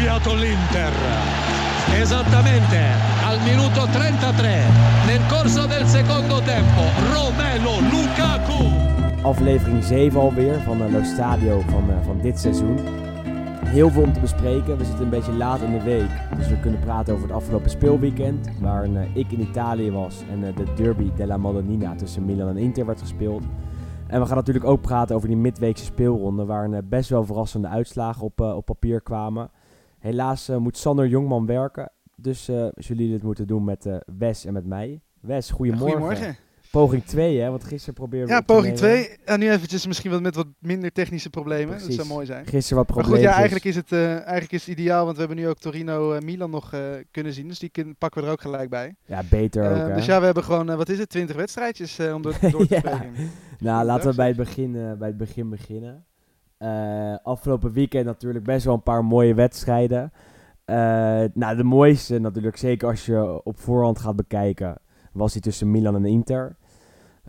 arrabbiato l'Inter. Esattamente al minuto 33 nel corso del secondo tempo Romelo Lukaku. Aflevering 7 alweer van uh, Stadio van, uh, van dit seizoen. Heel veel om te bespreken. We zitten een beetje laat in de week. Dus we kunnen praten over het afgelopen speelweekend. Waarin uh, ik in Italië was en de derby della Madonnina tussen Milan en Inter werd gespeeld. En we gaan natuurlijk ook praten over die midweekse speelronde. Waarin best wel verrassende uitslagen op, op papier kwamen. Helaas moet Sander Jongman werken. Dus zullen jullie dit moeten doen met Wes en met mij. Wes, goedemorgen. Goedemorgen. Poging 2, hè? Want gisteren probeerden we. Ja, poging 2. En nu eventjes misschien wat met wat minder technische problemen. Precies. Dat zou mooi zijn. Gisteren wat Maar problemen. goed, ja, eigenlijk is, het, uh, eigenlijk is het ideaal, want we hebben nu ook Torino-Milan nog uh, kunnen zien. Dus die pakken we er ook gelijk bij. Ja, beter ook. Hè? dus ja, we hebben gewoon, wat is het, 20 wedstrijdjes om door, door te Ja. spreken. Nou, laten we bij het begin, bij het begin beginnen. Afgelopen weekend natuurlijk best wel een paar mooie wedstrijden. nou, de mooiste natuurlijk, zeker als je op voorhand gaat bekijken, was die tussen Milan en Inter.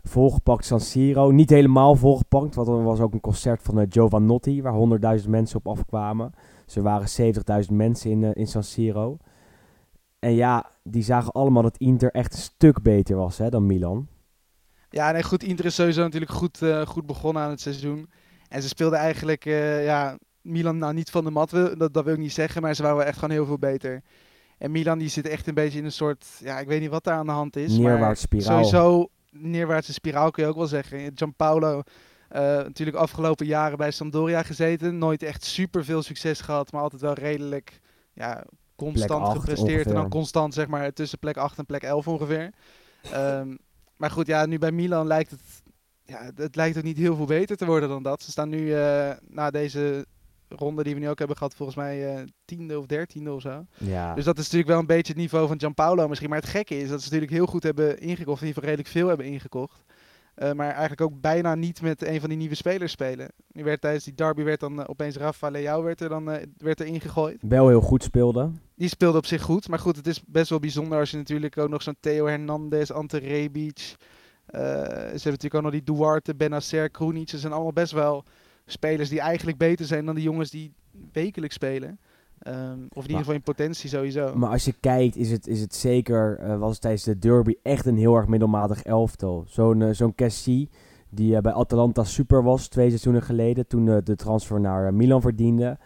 Volgepakt San Siro. Niet helemaal volgepakt, want er was ook een concert van uh, Giovanotti, waar 100.000 mensen op afkwamen. Er waren 70.000 mensen in, uh, in San Siro. En ja, die zagen allemaal dat Inter echt een stuk beter was hè, dan Milan. Ja, nee, goed. Inter is sowieso natuurlijk goed, uh, goed begonnen aan het seizoen. En ze speelden eigenlijk, ja, Milan nou niet van de mat, dat, dat wil ik niet zeggen, maar ze waren echt gewoon heel veel beter. En Milan die zit echt een beetje in een soort, ja, ik weet niet wat daar aan de hand is. Neerwaarts spiraal. Sowieso neerwaartse spiraal kun je ook wel zeggen. Gianpaolo, uh, natuurlijk afgelopen jaren bij Sampdoria gezeten. Nooit echt super veel succes gehad, maar altijd wel redelijk ja, constant gepresteerd. ongeveer. En dan constant zeg maar tussen plek 8 en plek 11 ongeveer. Um, maar goed, ja, nu bij Milan lijkt het, ja, het lijkt ook niet heel veel beter te worden dan dat. Ze staan nu uh, na deze ronde die we nu ook hebben gehad, volgens mij uh, tiende of dertiende of zo. Ja. Dus dat is natuurlijk wel een beetje het niveau van Gianpaolo misschien. Maar het gekke is dat ze natuurlijk heel goed hebben ingekocht. In ieder geval redelijk veel hebben ingekocht. Uh, maar eigenlijk ook bijna niet met een van die nieuwe spelers spelen. Nu werd tijdens die derby werd dan uh, opeens Rafa Leao werd er dan werd er ingegooid. Wel heel goed speelde. Die speelde op zich goed. Maar goed, het is best wel bijzonder als je natuurlijk ook nog zo'n Theo Hernandez, Ante Rebic. Ze hebben natuurlijk ook nog die Duarte, Benacer, Krunic. Ze zijn allemaal best wel spelers die eigenlijk beter zijn dan de jongens die wekelijks spelen. Um, of in ieder geval in potentie sowieso. Maar als je kijkt, is het, is het zeker, uh, was het tijdens de derby echt een heel erg middelmatig elftal. Zo'n uh, zo'n Cassie, die uh, bij Atalanta super was twee seizoenen geleden, toen de transfer naar Milan verdiende.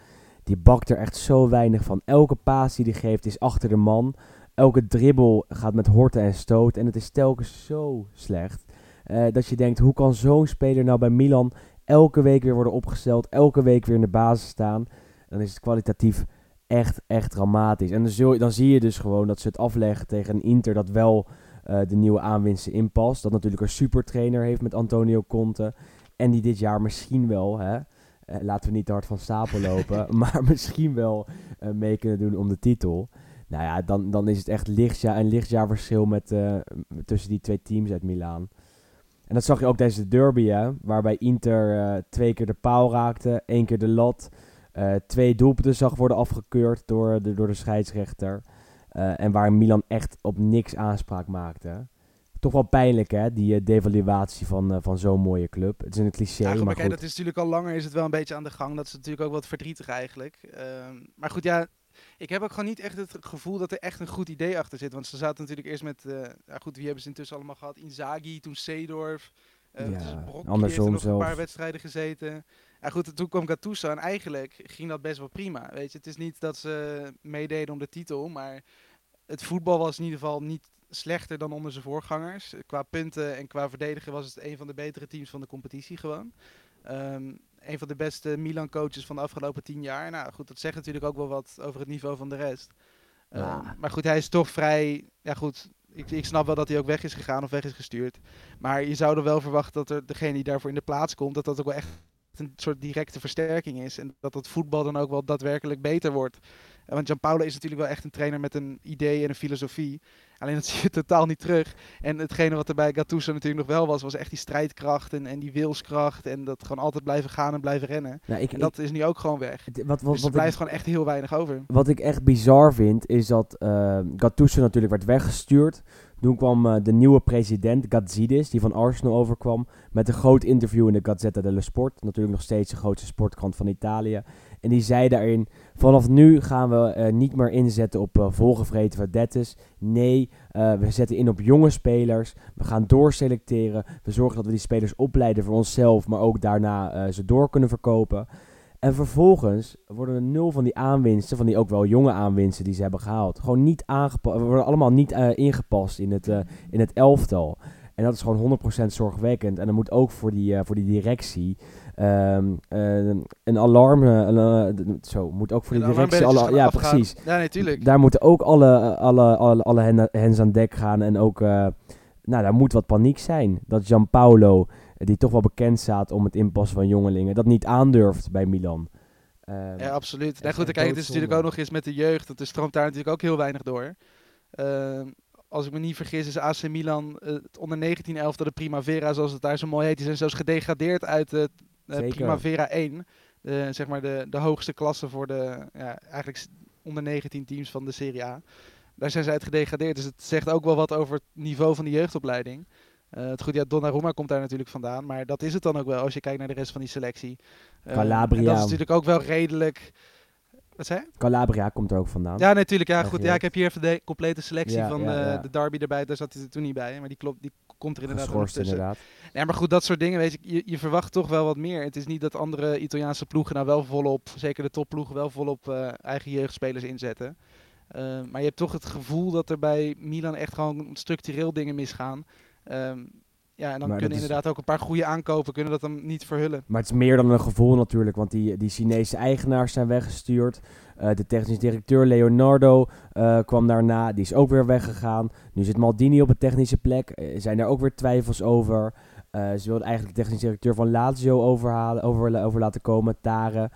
Die bakt er echt zo weinig van. Elke paas die hij geeft is achter de man. Elke dribbel gaat met horten en stoot. En het is telkens zo slecht. eh, dat je denkt, hoe kan zo'n speler nou bij Milan elke week weer worden opgesteld, elke week weer in de basis staan, dan is het kwalitatief echt, echt dramatisch. En dan, zul je, dan zie je dus gewoon dat ze het afleggen tegen een Inter dat wel uh, de nieuwe aanwinsten inpast. Dat natuurlijk een supertrainer heeft met Antonio Conte. En die dit jaar misschien wel, hè, uh, laten we niet te hard van stapel lopen, maar misschien wel mee kunnen doen om de titel. Nou ja, dan, dan is het echt lichtjaar, een lichtjaarverschil met, uh, tussen die twee teams uit Milaan. En dat zag je ook tijdens de derby, hè, waarbij Inter uh, twee keer de paal raakte, één keer de lat. Uh, twee doelpunten zag worden afgekeurd door de, door de scheidsrechter. En waar Milan echt op niks aanspraak maakte. Toch wel pijnlijk, hè, die devaluatie van, van zo'n mooie club. Het is een cliché, ja, goed, maar maar goed. kijk, dat is natuurlijk al langer is het wel een beetje aan de gang. Dat is natuurlijk ook wat verdrietig eigenlijk. Uh, maar goed, ja, ik heb ook gewoon niet echt het gevoel dat er echt een goed idee achter zit. Want ze zaten natuurlijk eerst met, uh, goed, wie hebben ze intussen allemaal gehad? Inzaghi, toen Seedorf. Uh, Ja, heeft nog zelfs. een paar wedstrijden gezeten. Ja goed, toen kwam Gattuso en eigenlijk ging dat best wel prima. Weet je, het is niet dat ze meededen om de titel, maar het voetbal was in ieder geval niet slechter dan onder zijn voorgangers. Qua punten en qua verdedigen was het een van de betere teams van de competitie gewoon. Um, een van de beste Milan-coaches van de afgelopen tien jaar. Nou goed, dat zegt natuurlijk ook wel wat over het niveau van de rest. Ja. Um, maar goed, hij is toch vrij... Ja goed, ik, ik snap wel dat hij ook weg is gegaan of weg is gestuurd. Maar je zou er wel verwachten dat er degene die daarvoor in de plaats komt... dat dat ook wel echt een soort directe versterking is. En dat het voetbal dan ook wel daadwerkelijk beter wordt. Want Gianpaolo is natuurlijk wel echt een trainer met een idee en een filosofie. Alleen dat zie je totaal niet terug. En hetgene wat er bij Gattuso natuurlijk nog wel was, was echt die strijdkracht en, en die wilskracht. En dat gewoon altijd blijven gaan en blijven rennen. Nou, ik, En dat is nu ook gewoon weg. wat, wat, Dus er blijft ik, gewoon echt heel weinig over. wat ik echt bizar vind, is dat eh Gattuso natuurlijk werd weggestuurd Toen kwam eh, de nieuwe president, Gazidis, die van Arsenal overkwam, met een groot interview in de Gazzetta dello Sport. Natuurlijk nog steeds de grootste sportkrant van Italië. En die zei daarin, vanaf nu gaan we eh, niet meer inzetten op uh, volgevreten vedettes. Nee, we zetten in op jonge spelers. We gaan doorselecteren. We zorgen dat we die spelers opleiden voor onszelf, maar ook daarna ze door kunnen verkopen. En vervolgens worden er nul van die aanwinsten, van die ook wel jonge aanwinsten die ze hebben gehaald, gewoon niet aangepast. worden allemaal niet uh, ingepast in het, uh, in het elftal. En dat is gewoon 100% zorgwekkend. En dan moet ook voor die, uh, voor die directie um, een alarm. zo, moet ook voor die directie. Alle, ja, precies. Ja, natuurlijk. Daar moeten ook alle, alle, alle, alle hens aan dek gaan. En ook, nou, daar moet wat paniek zijn. Dat Gianpaolo die toch wel bekend staat om het inpassen van jongelingen, dat niet aandurft bij Milan. Uh, ja, absoluut. Nee, goed, kijk, het is natuurlijk ook nog eens met de jeugd. Dat stroomt daar natuurlijk ook heel weinig door. Uh, als ik me niet vergis, is AC Milan uh, het onder 19 11 de Primavera, zoals het daar zo mooi heet. Die zijn zelfs gedegradeerd uit de uh, Primavera 1. De, zeg maar de, de hoogste klasse voor de ja, eigenlijk onder 19 teams van de Serie A. Daar zijn ze uit gedegradeerd. Dus het zegt ook wel wat over het niveau van de jeugdopleiding. Uh, het goed, ja, Donnarumma komt daar natuurlijk vandaan. Maar dat is het dan ook wel als je kijkt naar de rest van die selectie. Uh, Calabria. dat is natuurlijk ook wel redelijk... Wat zei Calabria komt er ook vandaan. Ja, natuurlijk. Ja, goed. Ja, ik heb hier even de complete selectie van de derby erbij. Daar zat hij er toen niet bij. Maar die, klopt, die komt er inderdaad tussen. Inderdaad. Ja, maar goed, dat soort dingen, weet je, je, je, verwacht toch wel wat meer. Het is niet dat andere Italiaanse ploegen nou wel volop, zeker de topploegen, wel volop eigen jeugdspelers inzetten. maar je hebt toch het gevoel dat er bij Milan echt gewoon structureel dingen misgaan. Um, ja, en dan kunnen inderdaad ook een paar goede aankopen, kunnen dat dan niet verhullen. Maar het is meer dan een gevoel natuurlijk, want die, die Chinese eigenaars zijn weggestuurd. Uh, de technisch directeur Leonardo uh, kwam daarna, die is ook weer weggegaan. Nu zit Maldini op een technische plek, uh, zijn er ook weer twijfels over. ze wilden eigenlijk de technisch directeur van Lazio overhalen, over, over laten komen, Tare.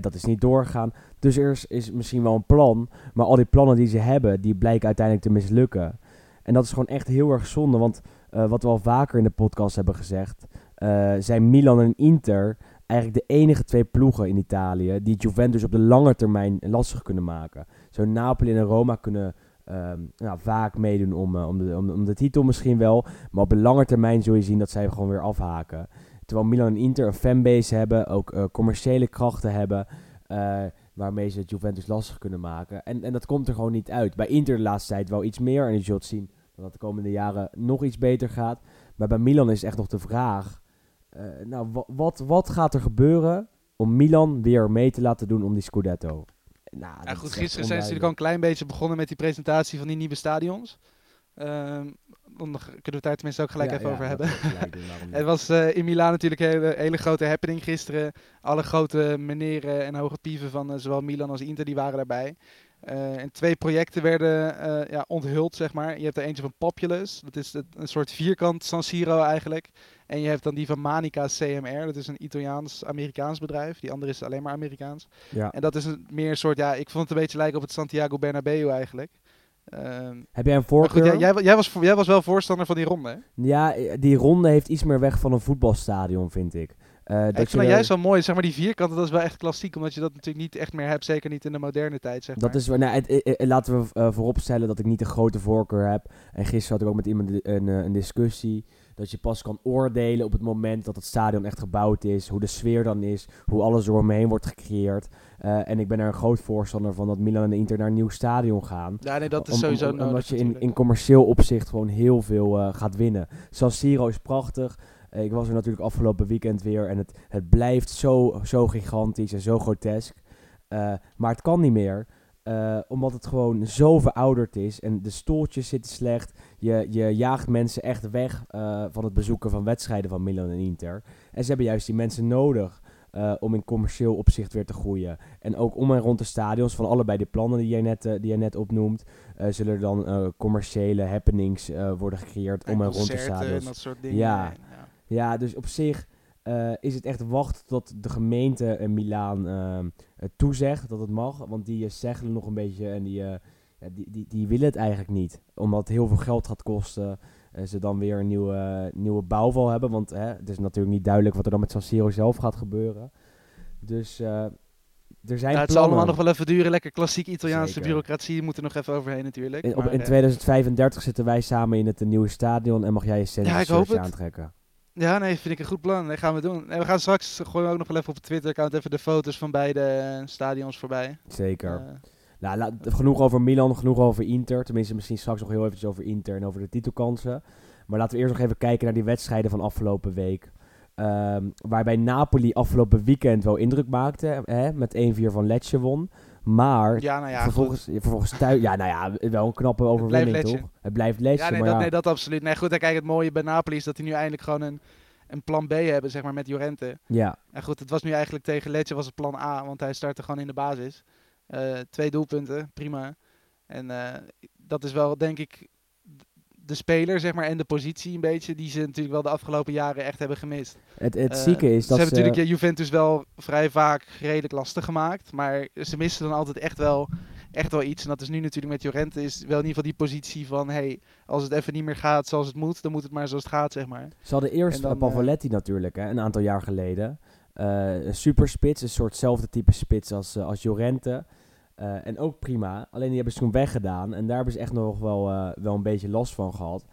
dat is niet doorgegaan. Dus er is, is misschien wel een plan, maar al die plannen die ze hebben, die blijken uiteindelijk te mislukken. En dat is gewoon echt heel erg zonde, want uh, wat we al vaker in de podcast hebben gezegd, uh, zijn Milan en Inter eigenlijk de enige twee ploegen in Italië die Juventus op de lange termijn lastig kunnen maken. Zo Napoli en Roma kunnen um, nou, vaak meedoen om, uh, om, de, om, om, de titel misschien wel, maar op de lange termijn zul je zien dat zij gewoon weer afhaken. Terwijl Milan en Inter een fanbase hebben, ook commerciële krachten hebben waarmee ze Juventus lastig kunnen maken. En, en dat komt er gewoon niet uit. Bij Inter de laatste tijd wel iets meer en je zult zien dat de komende jaren nog iets beter gaat. Maar bij Milan is echt nog de vraag: uh, nou, wat, wat gaat er gebeuren om Milan weer mee te laten doen om die Scudetto? Nou, ja, goed, gisteren zijn ze natuurlijk al een klein beetje begonnen met die presentatie van die nieuwe stadions. Uh, dan kunnen we het daar tenminste ook gelijk even over hebben. het was uh, in Milaan natuurlijk een hele, hele, grote happening gisteren. Alle grote meneren en hoge pieven van uh, zowel Milan als Inter die waren daarbij. Uh, en twee projecten werden uh, ja, onthuld, zeg maar. Je hebt er eentje van Populous, dat is het, een soort vierkant San Siro eigenlijk. En je hebt dan die van Manica CMR, dat is een Italiaans-Amerikaans bedrijf. Die andere is alleen maar Amerikaans. Ja. En dat is een, meer een soort, ja, ik vond het een beetje lijken op het Santiago Bernabeu eigenlijk. Uh, Heb jij een voorkeur? Goed, jij, jij, was, jij was wel voorstander van die ronde, hè? Ja, die ronde heeft iets meer weg van een voetbalstadion, vind ik. Uh, ik vind dat juist wel mooi, zeg maar die vierkanten, dat is wel echt klassiek, omdat je dat natuurlijk niet echt meer hebt, zeker niet in de moderne tijd, zeg maar. Dat is, nou, het, laten we uh, vooropstellen dat ik niet een grote voorkeur heb. En gisteren had ik ook met iemand een, een eh, discussie, dat je pas kan oordelen op het moment dat het stadion echt gebouwd is, hoe de sfeer dan is, hoe alles door me heen wordt gecreëerd. Uh, en ik ben er een groot voorstander van dat Milan en Inter naar een nieuw stadion gaan. Ja, nee, dat is sowieso om, om, Omdat je in, in commercieel opzicht gewoon heel veel gaat winnen. San Siro is prachtig. Eh, ik was er natuurlijk afgelopen weekend weer en het, het blijft zo, zo gigantisch en zo grotesk. Uh, maar het kan niet meer. Uh, omdat het gewoon zo verouderd is en de stoeltjes zitten slecht. Je, je jaagt mensen echt weg uh, van het bezoeken van wedstrijden van Milan en Inter. En ze hebben juist die mensen nodig om in commercieel opzicht weer te groeien. En ook om en rond de stadions van allebei de plannen die jij net, die jij net opnoemt, zullen er dan commerciele happenings worden gecreëerd om en rond de stadions. En dat soort dingen. Ja, ja, dus op zich uh, is het echt wachten tot de gemeente in Milaan uh, toezegt dat het mag. Want die zeggen nog een beetje en die, ja, die, die, die willen het eigenlijk niet. Omdat het heel veel geld gaat kosten. ze dan weer een nieuwe, nieuwe bouwval hebben. Want hè, het is natuurlijk niet duidelijk wat er dan met San Siro zelf gaat gebeuren. Dus er zijn Ja, het zal allemaal nog wel even duren. Lekker klassiek Italiaanse Zeker. bureaucratie moet er nog even overheen natuurlijk. In, op, Maar, in eh, 2035 zitten wij samen in het eh, nieuwe stadion en mag jij je Ja, shirtje het. aantrekken. Ja, nee, vind ik een goed plan. Dat gaan we doen. En we gaan straks gewoon ook nog wel even op het Twitter-account even de foto's van beide eh, stadions voorbij. Zeker. Eh, Nou, laat- genoeg over Milan, genoeg over Inter. Tenminste, misschien straks nog heel eventjes over Inter en over de titelkansen. Maar laten we eerst nog even kijken naar die wedstrijden van afgelopen week. Ehm, waarbij Napoli afgelopen weekend wel indruk maakte. Hè, met 1-4 van Lecce won. Maar ja, nou ja, vervolgens, vervolgens thuis... Ja, nou ja, wel een knappe overwinning, toch? Het blijft Lecce, Ja, nee, maar dat, ja, nee, dat absoluut. Nee, goed, en kijk, het mooie bij Napoli is dat die nu eindelijk gewoon een, een plan B hebben, zeg maar, met Jorente. ja, En goed, het was nu eigenlijk tegen Lecce was het plan A, want hij startte gewoon in de basis. Eh, twee doelpunten, prima. En eh, dat is wel, denk ik, de speler, zeg maar, en de positie een beetje, die ze natuurlijk wel de afgelopen jaren echt hebben gemist. het, het Eh, zieke is ze dat hebben ze... natuurlijk ja, Juventus wel vrij vaak redelijk lastig gemaakt, maar ze missen dan altijd echt wel, echt wel iets. En dat is nu natuurlijk met Jorente, is wel in ieder geval die positie van, hey, als het even niet meer gaat zoals het moet, dan moet het maar zoals het gaat, zeg maar. Ze hadden eerst dan, eh, Pavoletti natuurlijk, hè, een aantal jaar geleden. Eh, een superspits, een soortzelfde type spits als, eh, als Jorente. Eh, en ook prima, alleen die hebben ze toen weggedaan. En daar hebben ze echt nog wel, eh, wel een beetje last van gehad.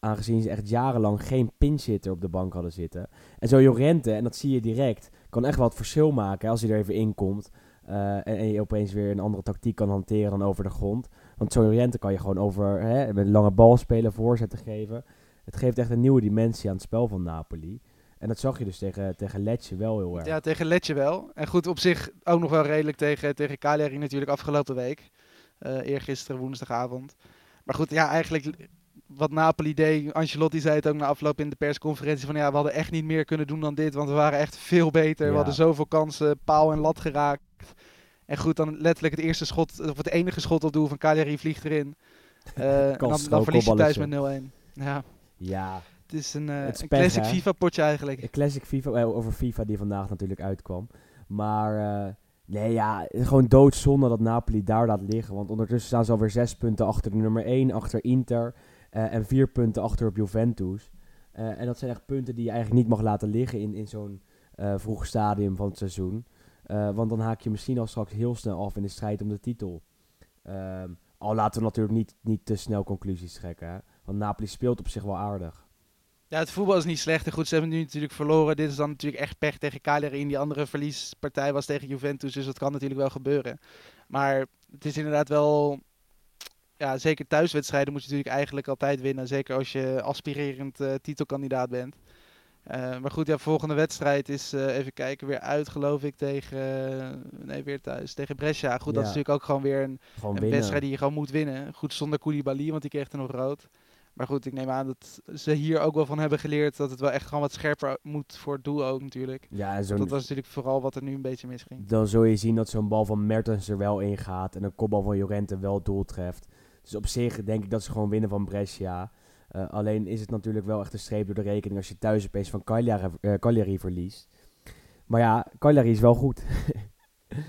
Aangezien ze echt jarenlang geen pinchitter op de bank hadden zitten. En zo Jorente, en dat zie je direct, kan echt wel het verschil maken als hij er even in komt. Eh, en, je opeens weer een andere tactiek kan hanteren dan over de grond. Want zo Jorente kan je gewoon over hè, met lange bal spelen, voorzetten geven. Het geeft echt een nieuwe dimensie aan het spel van Napoli. En dat zag je dus tegen, tegen Lecce wel heel erg. Ja, tegen Letje wel. En goed, op zich ook nog wel redelijk tegen, tegen Cagliari natuurlijk afgelopen week. Eh eergisteren, woensdagavond. Maar goed, ja, eigenlijk wat Napoli deed, Ancelotti zei het ook na afloop in de persconferentie van ja, we hadden echt niet meer kunnen doen dan dit, want we waren echt veel beter. Ja. We hadden zoveel kansen, paal en lat geraakt. En goed, dan letterlijk het eerste schot, of het enige schot op doel van Cagliari vliegt erin. En dan, dan verlies je thuis met 0-1. Ja, Ja, het is een, eh, Het een classic? FIFA-potje eigenlijk. een classic FIFA, eh, over FIFA die vandaag natuurlijk uitkwam. Maar eh, nee, ja, gewoon doodzonde dat Napoli daar laat liggen. Want ondertussen staan ze alweer zes punten achter de nummer 1, achter Inter. en vier punten achter op Juventus. En dat zijn echt punten die je eigenlijk niet mag laten liggen in, in zo'n vroeg stadium van het seizoen. Want dan haak je misschien al straks heel snel af in de strijd om de titel. Ehm, al laten we natuurlijk niet, niet te snel conclusies trekken. Hè? Want Napoli speelt op zich wel aardig. Ja, het voetbal is niet slecht. En goed, ze hebben nu natuurlijk verloren. Dit is dan natuurlijk echt pech tegen Cagliari. Die andere verliespartij was tegen Juventus. Dus dat kan natuurlijk wel gebeuren. Maar het is inderdaad wel... Ja, zeker thuiswedstrijden moet je natuurlijk eigenlijk altijd winnen. Zeker als je aspirerend eh, titelkandidaat bent. Eh, maar goed, ja, volgende wedstrijd is, eh, even kijken, weer uit geloof ik tegen... nee, weer thuis. Tegen Brescia. Goed, dat is natuurlijk ook gewoon weer een, Gewoon een wedstrijd die je gewoon moet winnen. Goed, zonder Koulibaly, want die kreeg er nog rood. Maar goed, ik neem aan dat ze hier ook wel van hebben geleerd dat het wel echt gewoon wat scherper moet voor het doel ook natuurlijk. Ja, Dat was natuurlijk vooral wat er nu een beetje misging. dan zul je zien dat zo'n bal van Mertens er wel in gaat en een kopbal van Jorente wel doel treft. Dus op zich denk ik dat ze gewoon winnen van Brescia. Eh, alleen is het natuurlijk wel echt een streep door de rekening als je thuis opeens van Cagliari, eh, Cagliari verliest. Maar ja, Cagliari is wel goed.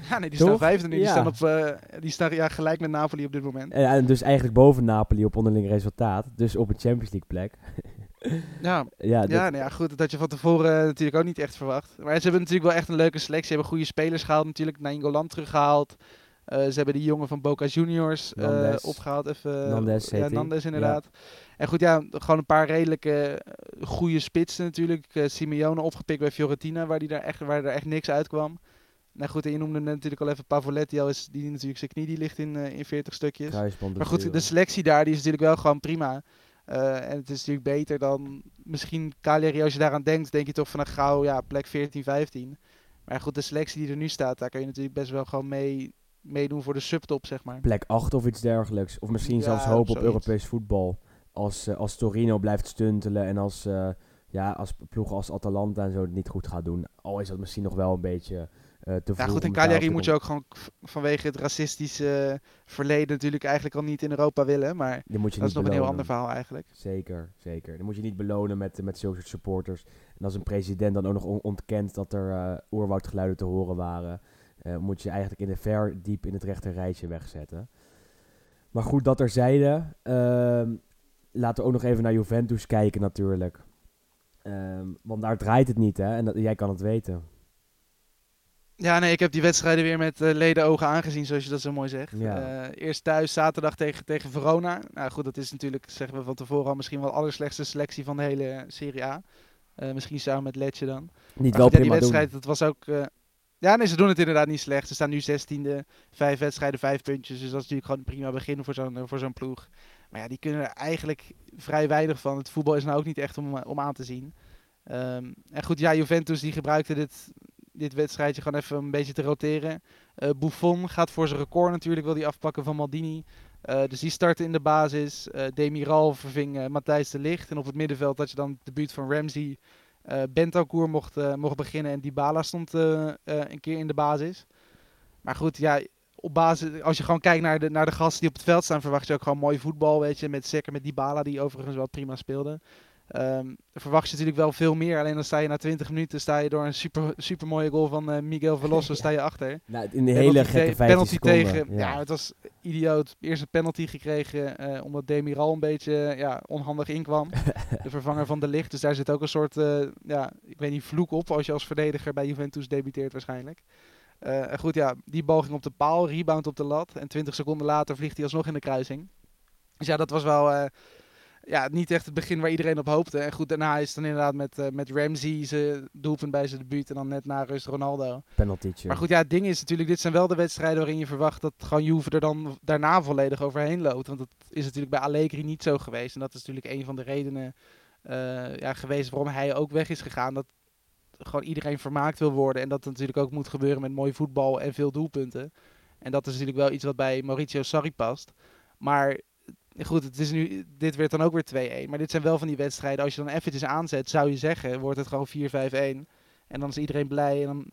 Ja, nee, die Toch? staan vijfde nu. Die Ja. staan, op, eh, die staan ja, gelijk met Napoli op dit moment. En, en dus eigenlijk boven Napoli op onderling resultaat. Dus op een Champions League plek. Ja, ja, dat- ja, nou ja, goed. Dat had je van tevoren eh, natuurlijk ook niet echt verwacht. Maar ze hebben natuurlijk wel echt een leuke selectie. Ze hebben goede spelers gehaald natuurlijk. Nainggolan teruggehaald. Eh, ze hebben die jongen van Boca Juniors eh, Nandes. opgehaald. Even, Nandes ja. Nandes Ja. inderdaad. En goed, ja, gewoon een paar redelijke eh, goede spitsen natuurlijk. Eh, Simeone opgepikt bij Fiorentina, waar, die daar echt, waar er echt niks uitkwam. Nou goed, je noemde natuurlijk al even Pavoletti, al is die natuurlijk zijn knie die ligt in, eh, in 40 stukjes. Maar goed, de selectie daar die is natuurlijk wel gewoon prima. Eh, en het is natuurlijk beter dan misschien Cagliari. Als je daaraan denkt, denk je toch van een gauw ja, plek 14, 15. Maar goed, de selectie die er nu staat, daar kan je natuurlijk best wel gewoon mee meedoen voor de subtop, zeg maar. plek 8 of iets dergelijks. Of misschien Ja, zelfs hopen op. Europees voetbal. Als, eh, als Torino blijft stuntelen en als, eh ja, als ploegen als Atalanta en zo het niet goed gaat doen. Al is dat misschien nog wel een beetje te vroeg. Ja goed, daarop Cagliari te moet je ook gewoon vanwege het racistische verleden natuurlijk eigenlijk al niet in Europa willen. Maar dat is nog een heel ander verhaal eigenlijk. Zeker, zeker. Dan moet je niet belonen met, met zulke soort supporters. En als een president dan ook nog on- ontkent dat er eh oerwoudgeluiden te horen waren, eh, moet je eigenlijk in de ver diep in het rechter rijtje wegzetten. Maar goed, dat er zeiden. laten we ook nog even naar Juventus kijken natuurlijk. Ehm, want daar draait het niet, hè? En dat, jij kan het weten. Ja, nee, ik heb die wedstrijden weer met uh, leden ogen aangezien, zoals je dat zo mooi zegt. Ja. Uh, eerst thuis, zaterdag tegen, tegen Verona. Nou goed, dat is natuurlijk, zeggen we van tevoren al, misschien wel de allerslechtste selectie van de hele Serie A. Uh, misschien samen met Letje dan. Niet maar wel prima die wedstrijd, doen. dat was ook... ja, nee, ze doen het inderdaad niet slecht. Ze staan nu 16e, vijf wedstrijden, vijf puntjes. Dus dat is natuurlijk gewoon een prima begin voor zo'n voor zo'n ploeg. Maar ja, die kunnen er eigenlijk vrij weinig van. Het voetbal is nou ook niet echt om, om aan te zien. Um, en goed, ja, Juventus die gebruikte dit, dit wedstrijdje gewoon even een beetje te roteren. Uh, Buffon gaat voor zijn record natuurlijk, wil die afpakken van Maldini. Uh, dus die startte in de basis. Uh, Demiral verving Matthijs de Ligt. En op het middenveld had je dan de buurt van Ramsey. Bentancur mocht, mocht beginnen en Dybala stond een keer in de basis. Maar goed, ja, op basis, als je gewoon kijkt naar de, naar de gasten die op het veld staan, verwacht je ook gewoon mooi voetbal, weet je. Met, zeker met Dybala, die overigens wel prima speelde. Um, verwacht je natuurlijk wel veel meer. Alleen dan sta je na 20 minuten sta je door een super, super mooie goal van uh, Miguel Veloso sta je achter. Nou, in de hele gekke 15 penalty seconden. tegen. Ja. Ja. het was idioot. Eerst een penalty gekregen uh, omdat Demiral een beetje ja, onhandig inkwam. de vervanger van de licht. Dus daar zit ook een soort, uh, ja, ik weet niet, vloek op als je als verdediger bij Juventus debuteert waarschijnlijk. Goed, ja, die bal ging op de paal, rebound op de lat. En 20 seconden later vliegt hij alsnog in de kruising. Dus ja, dat was wel ja, niet echt het begin waar iedereen op hoopte. En goed, daarna is het dan inderdaad met, uh, met Ramsey zijn doelpunt bij zijn debuut. En dan net na rust Ronaldo. Penaltytje. Maar goed, ja, het ding is natuurlijk, dit zijn wel de wedstrijden waarin je verwacht dat gewoon Juve er dan daarna volledig overheen loopt. Want dat is natuurlijk bij Allegri niet zo geweest. En dat is natuurlijk een van de redenen uh, ja, geweest waarom hij ook weg is gegaan. Dat gewoon iedereen vermaakt wil worden. En dat natuurlijk ook moet gebeuren met mooi voetbal en veel doelpunten. En dat is natuurlijk wel iets wat bij Mauricio Sarri past. Maar goed, het is nu, dit werd dan ook weer 2-1. Maar dit zijn wel van die wedstrijden. Als je dan eventjes aanzet, zou je zeggen, wordt het gewoon 4-5-1. En dan is iedereen blij. En dan,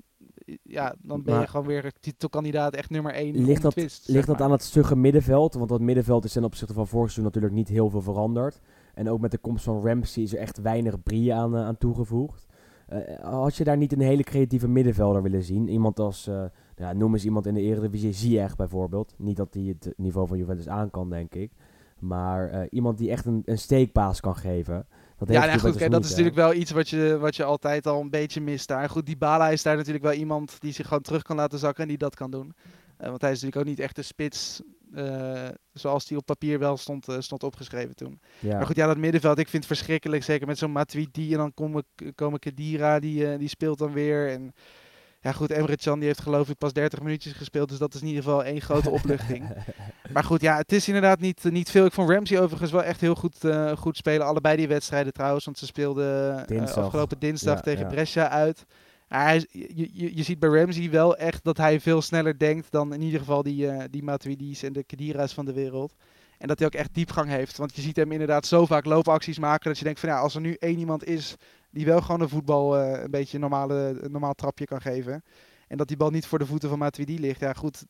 ja, dan ben je gewoon weer titelkandidaat echt nummer 1. Ligt dat, ligt dat aan het stugge middenveld? Want dat middenveld is ten opzichte van vorig seizoen natuurlijk niet heel veel veranderd. En ook met de komst van Ramsey is er echt weinig brie aan, eh, aan toegevoegd. Eh, had je daar niet een hele creatieve middenvelder willen zien? Iemand als, eh, ja, noem eens iemand in de Eredivisie, Ziyech bijvoorbeeld. Niet dat hij het niveau van Juventus aan kan, denk ik. Maar eh, iemand die echt een, een steekpaas kan geven. Dat Ja, nou goed, kijk, dat is natuurlijk wel iets wat je, wat je altijd al een beetje mist daar. Goed, die Bala is daar natuurlijk wel iemand die zich gewoon terug kan laten zakken en die dat kan doen. Eh, want hij is natuurlijk ook niet echt de spits eh, zoals die op papier wel stond, stond opgeschreven toen. Ja. Maar goed, ja, dat middenveld, ik vind het verschrikkelijk. Zeker met zo'n Matuidi en dan komen, komen Kedira, die, die speelt dan weer. En ja goed, Emre Can die heeft geloof ik pas 30 minuutjes gespeeld. Dus dat is in ieder geval één grote opluchting. Maar goed, ja, het is inderdaad niet, niet veel. Ik vond Ramsey overigens wel echt heel goed, eh, goed spelen. Allebei die wedstrijden trouwens. Want ze speelden eh, afgelopen dinsdag Ja, tegen ja. Brescia uit. Hij, je, je, je ziet bij Ramsey wel echt dat hij veel sneller denkt dan in ieder geval die, eh die Matuidi's en de Kedira's van de wereld. En dat hij ook echt diepgang heeft. Want je ziet hem inderdaad zo vaak loopacties maken dat je denkt van ja, als er nu één iemand is die wel gewoon een voetbal eh, een beetje een normale, normaal trapje kan geven. En dat die bal niet voor de voeten van Matuidi ligt. Ja goed,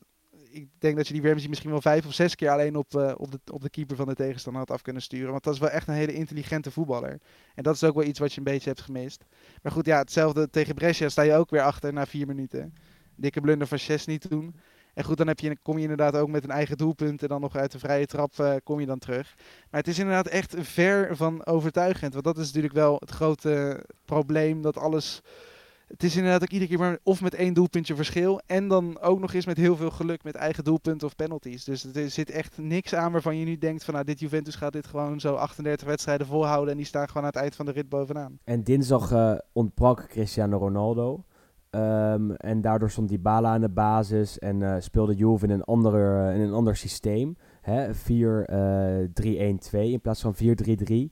ik denk dat je die Ramsey misschien wel vijf of zes keer alleen op, eh, op, de, op de keeper van de tegenstander had af kunnen sturen. Want dat is wel echt een hele intelligente voetballer. En dat is ook wel iets wat je een beetje hebt gemist. Maar goed, ja, hetzelfde tegen Brescia sta je ook weer achter na vier minuten. Dikke blunder van Chesney toen. En goed, dan heb je, kom je inderdaad ook met een eigen doelpunt. En dan nog uit de vrije trap eh, kom je dan terug. Maar het is inderdaad echt ver van overtuigend. Want dat is natuurlijk wel het grote probleem. Dat alles... Het is inderdaad ook iedere keer maar of met één doelpuntje verschil. En dan ook nog eens met heel veel geluk met eigen doelpunten of penalties. Dus er zit echt niks aan waarvan je nu denkt van... Nou, dit Juventus gaat dit gewoon zo 38 wedstrijden volhouden. En die staan gewoon aan het eind van de rit bovenaan. En dinsdag eh, ontbrak Cristiano Ronaldo. Ehm, en daardoor stond Dybala aan de basis en eh, speelde Juve in een, andere, in een ander systeem. Hè? 4-3-1-2 in plaats van 4-3-3.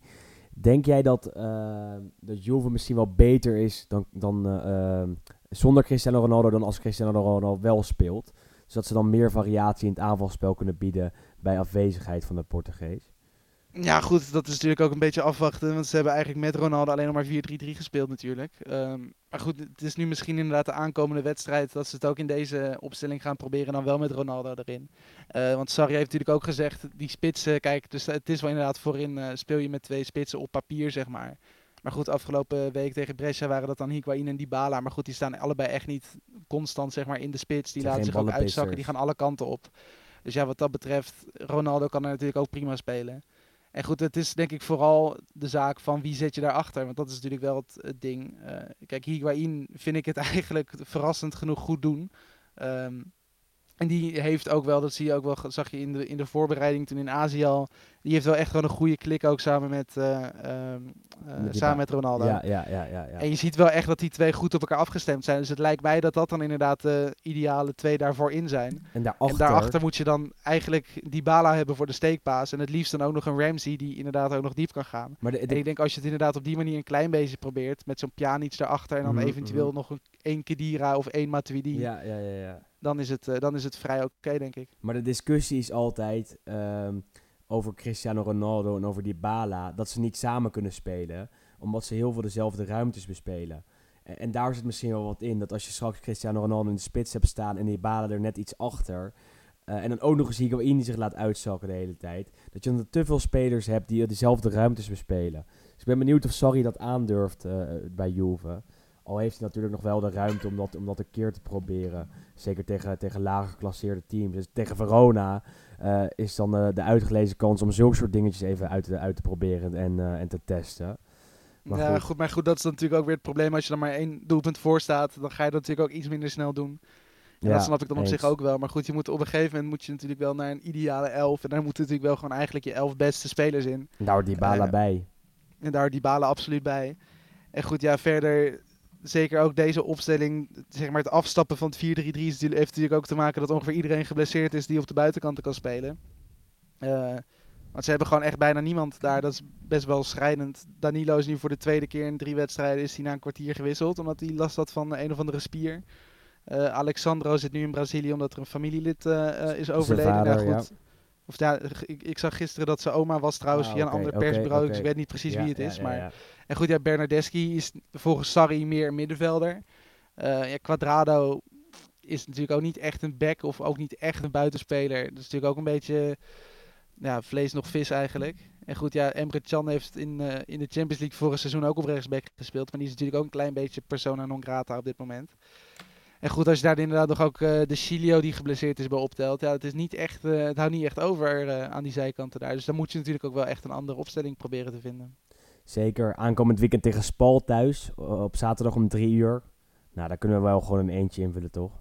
Denk jij dat, eh, dat Juve misschien wel beter is dan, dan, eh, ehm, zonder Cristiano Ronaldo dan als Cristiano Ronaldo wel speelt? Zodat ze dan meer variatie in het aanvalspel kunnen bieden bij afwezigheid van de Portugees. Ja, goed, dat is natuurlijk ook een beetje afwachten. Want ze hebben eigenlijk met Ronaldo alleen nog maar 4-3-3 gespeeld natuurlijk. Ehm, maar goed, het is nu misschien inderdaad de aankomende wedstrijd dat ze het ook in deze opstelling gaan proberen. Dan wel met Ronaldo erin. Eh, want Sarri heeft natuurlijk ook gezegd, die spitsen, kijk, dus het is wel inderdaad voorin eh, speel je met twee spitsen op papier, zeg maar. Maar goed, afgelopen week tegen Brescia waren dat dan Higuain en Dybala. Maar goed, die staan allebei echt niet constant zeg maar, in de spits. Die laten zich ook uitzakken, die gaan alle kanten op. Dus ja, wat dat betreft, Ronaldo kan er natuurlijk ook prima spelen. En goed, het is denk ik vooral de zaak van wie zet je daarachter. Want dat is natuurlijk wel het, ding. Uh, kijk, Higuain vind ik het eigenlijk verrassend genoeg goed doen. Um, en die heeft ook wel, dat zie je ook wel, zag je in de, in de voorbereiding toen in Azië al. Die heeft wel echt gewoon een goede klik ook samen met, uh, samen met Ronaldo. Ja, ja, ja, ja, En je ziet wel echt dat die twee goed op elkaar afgestemd zijn. Dus het lijkt mij dat dat dan inderdaad de ideale twee daarvoor in zijn. En daarachter, en daarachter moet je dan eigenlijk die Bala hebben voor de steekpaas. En het liefst dan ook nog een Ramsey die inderdaad ook nog diep kan gaan. Maar de, En ik denk als je het inderdaad op die manier een klein beetje probeert. Met zo'n Pjanic daarachter en dan mhm, eventueel mhm. nog een, één Kedira of één Matuidi. Ja, ja, ja, ja dan is het, uh, dan is het vrij oké, denk ik. Maar de discussie is altijd um, over Cristiano Ronaldo en over die Bala, dat ze niet samen kunnen spelen, omdat ze heel veel dezelfde ruimtes bespelen. En, daar zit misschien wel wat in, dat als je straks Cristiano Ronaldo in de spits hebt staan en die Bala er net iets achter, uh, en dan ook nog eens Higuain die zich laat uitzakken de hele tijd, dat je dan te veel spelers hebt die dezelfde ruimtes bespelen. Dus ik ben benieuwd of Sarri dat aandurft uh, bij Juve. Al heeft hij natuurlijk nog wel de ruimte om dat, om dat een keer te proberen. Zeker tegen, tegen lager geclasseerde teams. Dus tegen Verona uh, is dan uh, de uitgelezen kans om zulke soort dingetjes even uit, uit te proberen en, uh, en te testen. Maar ja, goed. maar goed, dat is natuurlijk ook weer het probleem. Als je er maar één doelpunt voor staat, dan ga je dat natuurlijk ook iets minder snel doen. En ja, dat snap ik dan op zich ook wel. Maar goed, je moet op een gegeven moment moet je natuurlijk wel naar een ideale elf. En daar moeten natuurlijk wel gewoon eigenlijk je elf beste spelers in. Daar die balen bij. En daar die balen absoluut bij. En goed, ja, verder zeker ook deze opstelling, zeg maar het afstappen van het 4-3-3 heeft natuurlijk ook te maken dat ongeveer iedereen geblesseerd is die op de buitenkanten kan spelen. Uh, want ze hebben gewoon echt bijna niemand daar. Dat is best wel schrijnend. Danilo is nu voor de tweede keer in drie wedstrijden is hij na een kwartier gewisseld. Omdat hij last had van een of andere spier. Uh, Alexandro zit nu in Brazilië omdat er een familielid uh, is overleden. Vader, ja, goed. Of ja, ik, ik, zag gisteren dat zijn oma was trouwens ah, via een ander persbureau. Okay. Dus ik weet niet precies wie het is. maar en goed, ja, Bernardeschi is volgens Sarri meer een middenvelder. Uh, ja, Quadrado is natuurlijk ook niet echt een back of ook niet echt een buitenspeler. Dat is natuurlijk ook een beetje ja, vlees nog vis eigenlijk. En goed, ja, Emre Can heeft in, uh, in de Champions League vorig seizoen ook op rechtsback gespeeld. Maar die is natuurlijk ook een klein beetje persona non grata op dit moment. En goed, als je daar inderdaad nog ook uh, de Chilio die geblesseerd is bij optelt. Ja, het, is niet echt, het houdt niet echt over aan die zijkanten daar. Dus dan moet je natuurlijk ook wel echt een andere opstelling proberen te vinden. Zeker aankomend weekend tegen Spal thuis. Op zaterdag om drie uur. Nou, daar kunnen we wel gewoon een eentje invullen, toch?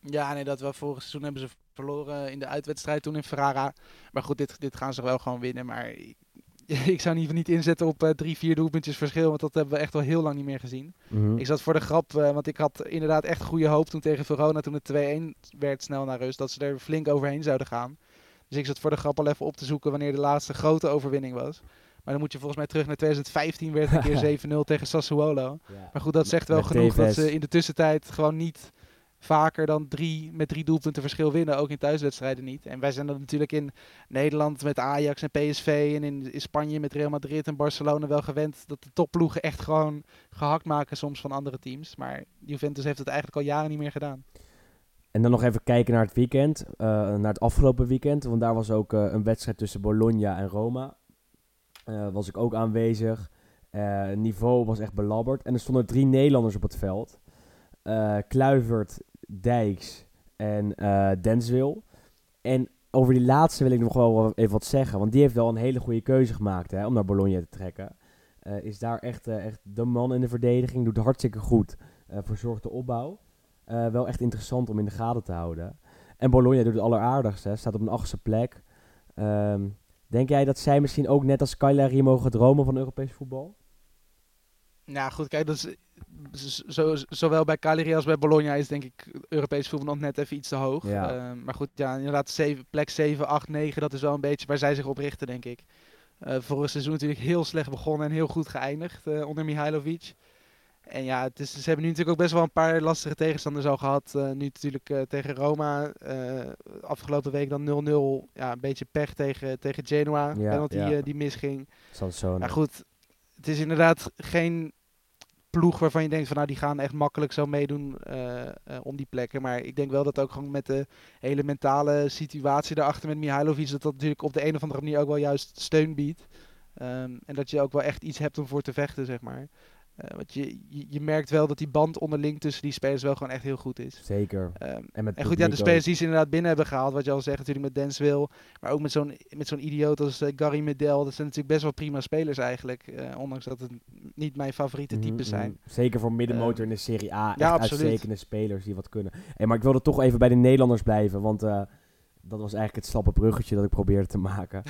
Ja, nee, dat wel. Vorig seizoen hebben ze verloren in de uitwedstrijd toen in Ferrara. Maar goed, dit, dit gaan ze wel gewoon winnen. Maar ik, zou niet, niet inzetten op uh, drie, vier doelpuntjes verschil. Want dat hebben we echt wel heel lang niet meer gezien. Mhm. Ik zat voor de grap, uh, want ik had inderdaad echt goede hoop toen tegen Verona. Toen het 2-1 werd snel naar rust. Dat ze er flink overheen zouden gaan. Dus ik zat voor de grap al even op te zoeken wanneer de laatste grote overwinning was. Maar dan moet je volgens mij terug naar 2015 werd een keer 7-0 tegen Sassuolo. Maar goed, dat zegt wel genoeg dat ze in de tussentijd gewoon niet vaker dan drie, met drie doelpunten verschil winnen. Ook in thuiswedstrijden niet. En wij zijn dat natuurlijk in Nederland met Ajax en PSV en in, Spanje met Real Madrid en Barcelona wel gewend dat de topploegen echt gewoon gehakt maken soms van andere teams. Maar Juventus heeft het eigenlijk al jaren niet meer gedaan. En dan nog even kijken naar het weekend, uh, naar het afgelopen weekend. Want daar was ook uh, een wedstrijd tussen Bologna en Roma. Uh, was ik ook aanwezig. Niveau was echt belabberd. En er stonden drie Nederlanders op het veld. Uh, Kluivert, Dijks en Denswil. En over die laatste wil ik nog wel even wat zeggen. Want die heeft wel een hele goede keuze gemaakt hè, om naar Bologna te trekken. is daar echt, echt de man in de verdediging. Doet hartstikke goed. verzorgt de opbauw. wel echt interessant om in de gaten te houden. En Bologna doet het alleraardigste. Staat op een achtste plek. Um, Denk jij dat zij misschien ook net als Cagliari mogen dromen van Europees voetbal? Nou goed, kijk, dat is, zo, zowel bij Cagliari als bij Bologna is denk ik Europees voetbal nog net even iets te hoog. Ja. Uh, maar goed, ja, inderdaad, 7, plek 7, 8, 9, dat is wel een beetje waar zij zich op richten, denk ik. Uh, vorig seizoen natuurlijk heel slecht begonnen en heel goed geëindigd uh, onder Mihailovic. En ja, het is, ze hebben nu natuurlijk ook best wel een paar lastige tegenstanders al gehad. Uh, nu natuurlijk tegen Roma. Afgelopen week dan 0-0. Ja, een beetje pech tegen, tegen Genoa. Ja, penalty ja. die misging. Maar goed, het is inderdaad geen ploeg waarvan je denkt van nou die gaan echt makkelijk zo meedoen om die plekken. Maar ik denk wel dat ook gewoon met de hele mentale situatie daarachter met Mihailovic dat dat natuurlijk op de een of andere manier ook wel juist steun biedt. Um, en dat je ook wel echt iets hebt om voor te vechten, zeg maar. Uh, want je, je, je, merkt wel dat die band onderling tussen die spelers wel gewoon echt heel goed is. Zeker. Um, en, met en goed, ja, de spelers die ze inderdaad binnen hebben gehaald, wat je al zegt, natuurlijk met Dens Wil, maar ook met zo'n met zo'n idioot als uh, Gary Medel. Dat zijn natuurlijk best wel prima spelers eigenlijk, uh, ondanks dat het niet mijn favoriete mhm, types zijn. Mhm. Zeker voor middenmotor um, in de Serie A, ja, echt uitstekende spelers die wat kunnen. Hey, maar ik wilde toch even bij de Nederlanders blijven, want dat was eigenlijk het slappe bruggetje dat ik probeerde te maken.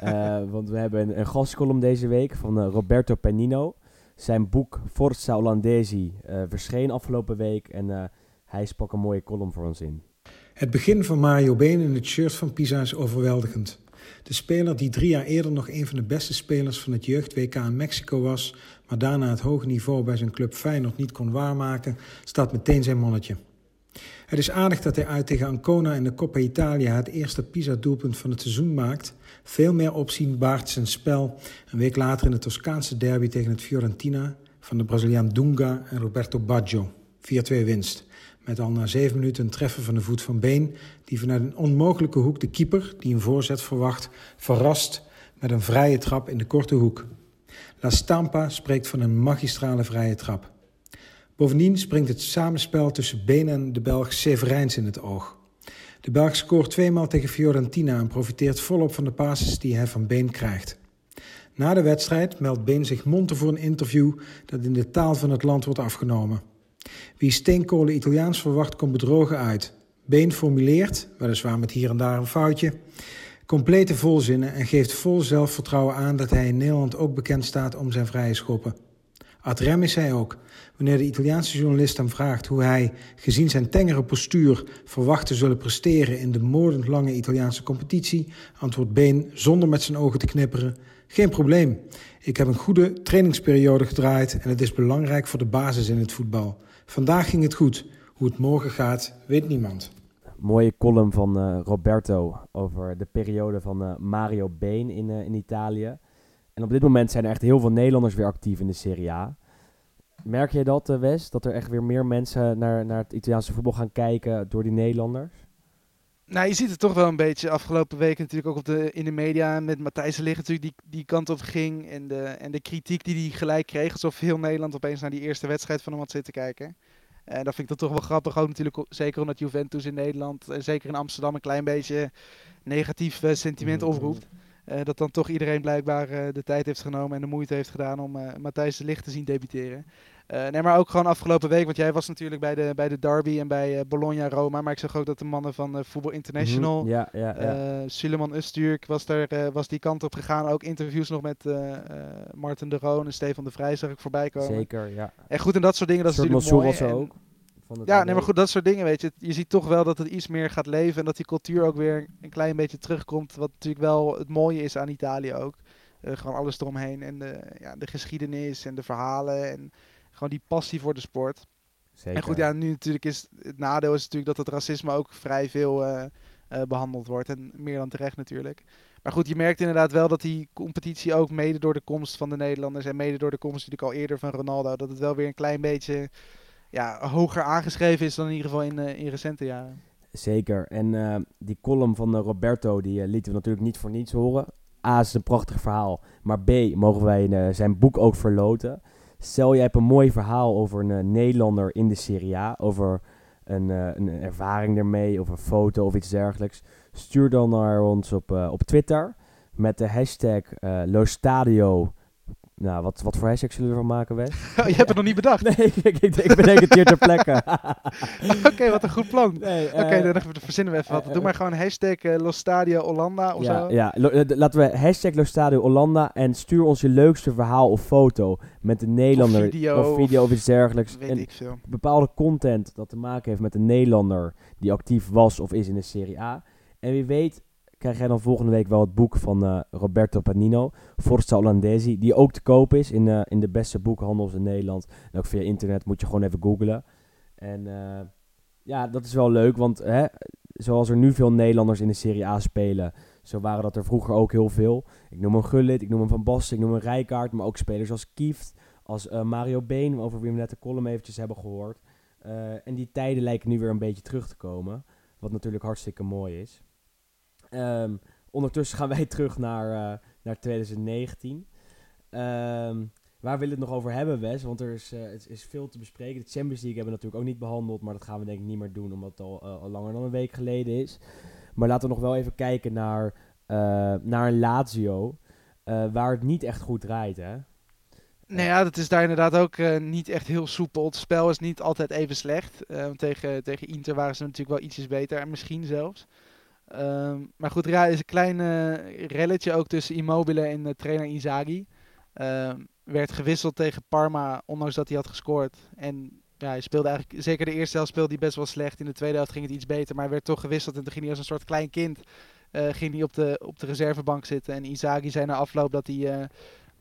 want we hebben een, een gastcolumn deze week van Roberto Penino. Zijn boek Forza Olandesi uh, verscheen afgelopen week en uh, hij sprak een mooie column voor ons in. Het begin van Mario Been in het shirt van Pisa is overweldigend. De speler die drie jaar eerder nog een van de beste spelers van het jeugd-WK in Mexico was, maar daarna het hoge niveau bij zijn club Feyenoord niet kon waarmaken, staat meteen zijn mannetje. Het is aardig dat hij uit tegen Ancona in de Coppa Italia het eerste Pisa-doelpunt van het seizoen maakt. Veel meer opzien baart zijn spel een week later in het Toscaanse derby tegen het Fiorentina van de Braziliaan Dunga en Roberto Baggio. 4-2 winst. Met al na zeven minuten een treffer van de voet van Been, die vanuit een onmogelijke hoek de keeper, die een voorzet verwacht, verrast met een vrije trap in de korte hoek. La Stampa spreekt van een magistrale vrije trap. Bovendien springt het samenspel tussen Been en de Belg Severijns in het oog. De Belg scoort tweemaal tegen Fiorentina en profiteert volop van de passes die hij van Been krijgt. Na de wedstrijd meldt Been zich monter voor een interview dat in de taal van het land wordt afgenomen. Wie steenkolen Italiaans verwacht, komt bedrogen uit. Been formuleert, weliswaar met hier en daar een foutje, complete volzinnen en geeft vol zelfvertrouwen aan dat hij in Nederland ook bekend staat om zijn vrije schoppen. Ad rem is hij ook. Wanneer de Italiaanse journalist hem vraagt hoe hij, gezien zijn tengere postuur, verwacht te zullen presteren in de moordend lange Italiaanse competitie, antwoordt Been zonder met zijn ogen te knipperen: Geen probleem. Ik heb een goede trainingsperiode gedraaid en het is belangrijk voor de basis in het voetbal. Vandaag ging het goed. Hoe het morgen gaat, weet niemand. Mooie column van uh, Roberto over de periode van uh, Mario Been in, uh, in Italië. En op dit moment zijn er echt heel veel Nederlanders weer actief in de Serie A. Merk je dat, uh, Wes? Dat er echt weer meer mensen naar, naar het Italiaanse voetbal gaan kijken door die Nederlanders? Nou, je ziet het toch wel een beetje afgelopen weken natuurlijk ook op de, in de media met Matthijs Liggen natuurlijk die, die kant op ging. En de, en de kritiek die hij gelijk kreeg, alsof heel Nederland opeens naar die eerste wedstrijd van hem had zitten kijken. En dat vind ik dan toch wel grappig, ook natuurlijk zeker omdat Juventus in Nederland, en zeker in Amsterdam, een klein beetje negatief uh, sentiment mm-hmm. oproept. Uh, dat dan toch iedereen blijkbaar uh, de tijd heeft genomen en de moeite heeft gedaan om uh, Matthijs de Licht te zien debuteren. nee, maar ook gewoon afgelopen week, want jij was natuurlijk bij de, bij de derby en bij Bologna-Roma. Maar ik zag ook dat de mannen van Voetbal International, mm ja, ja, ja. Suleiman Usturk, was, er, was die kant op gegaan. Ook interviews nog met Martin de Roon en Stefan de Vrij zag ik voorbij komen. Zeker, ja. En goed, en dat soort dingen, dat is natuurlijk mooi. Was ja, nee, maar goed, dat soort dingen, weet je. Je ziet toch wel dat het iets meer gaat leven en dat die cultuur ook weer een klein beetje terugkomt. Wat natuurlijk wel het mooie is aan Italië ook. Uh, gewoon alles eromheen en de, ja, de geschiedenis en de verhalen en gewoon die passie voor de sport. Zeker. En goed, ja, nu natuurlijk is het nadeel is natuurlijk dat het racisme ook vrij veel uh, uh, behandeld wordt. En meer dan terecht natuurlijk. Maar goed, je merkt inderdaad wel dat die competitie ook mede door de komst van de Nederlanders en mede door de komst natuurlijk al eerder van Ronaldo, dat het wel weer een klein beetje ja, hoger aangeschreven is dan in ieder geval in, uh, in recente jaren. Zeker. En uh, die column van uh, Roberto, die lieten we natuurlijk niet voor niets horen. A, is een prachtig verhaal. Maar B, mogen wij zijn boek ook verloten. Stel, jij hebt een mooi verhaal over een Nederlander in de Serie A. Over een, een ervaring ermee, of een foto of iets dergelijks. Stuur dan naar ons op, op Twitter met de hashtag Lostadio nou, wat, wat voor hashtag zullen we ervan maken, Wes? Oh, je hebt het nog niet bedacht? Nee, ik, ik, ik bedenk het hier ter plekke. Oké, wat een goed plan. Nee, Oké, okay, uh, dan verzinnen we even wat. Uh, Doe maar gewoon hashtag uh, Los Stadio Hollanda of ja, zo. Ja, laten we hashtag Los Stadio Hollanda en stuur ons je leukste verhaal of foto met een Nederlander. Of video. Of, video of iets dergelijks. Weet en ik veel. Bepaalde content dat te maken heeft met een Nederlander die actief was of is in de Serie A. En wie weet krijg jij dan volgende week wel het boek van uh, Roberto Panino, Forza Olandesi, die ook te koop is in, uh, in de beste boekhandels in Nederland. En ook via internet moet je gewoon even googlen. En uh, ja, dat is wel leuk, want hè, zoals er nu veel Nederlanders in de Serie A spelen, zo waren dat er vroeger ook heel veel. Ik noem een Gullit, ik noem een Van Basten, ik noem een Rijkaard, maar ook spelers als Kieft, als Mario Been, over wie we net de column eventjes hebben gehoord. en die tijden lijken nu weer een beetje terug te komen, wat natuurlijk hartstikke mooi is. Um, ondertussen gaan wij terug naar, uh, naar 2019. Um, we waar willen we het nog over hebben, Wes? Want er is, uh, het is veel te bespreken. De Champions League hebben we natuurlijk ook niet behandeld, maar dat gaan we denk ik niet meer doen, omdat het al, al langer dan een week geleden is. Maar laten we nog wel even kijken naar, naar Lazio, waar het niet echt goed draait, hè? Nou ja, dat is daar inderdaad ook niet echt heel soepel. Het spel is niet altijd even slecht. Uh, tegen, tegen Inter waren ze natuurlijk wel ietsjes beter, en misschien zelfs. Um, maar goed, er is een klein uh, relletje ook tussen Immobile en de trainer Inzaghi. Um, werd gewisseld tegen Parma, ondanks dat hij had gescoord. En ja, hij speelde eigenlijk, zeker de eerste helft speelde hij best wel slecht. In de tweede helft ging het iets beter, maar hij werd toch gewisseld. En toen ging hij als een soort klein kind ging hij op, de, op de reservebank zitten. En Inzaghi zei na afloop dat hij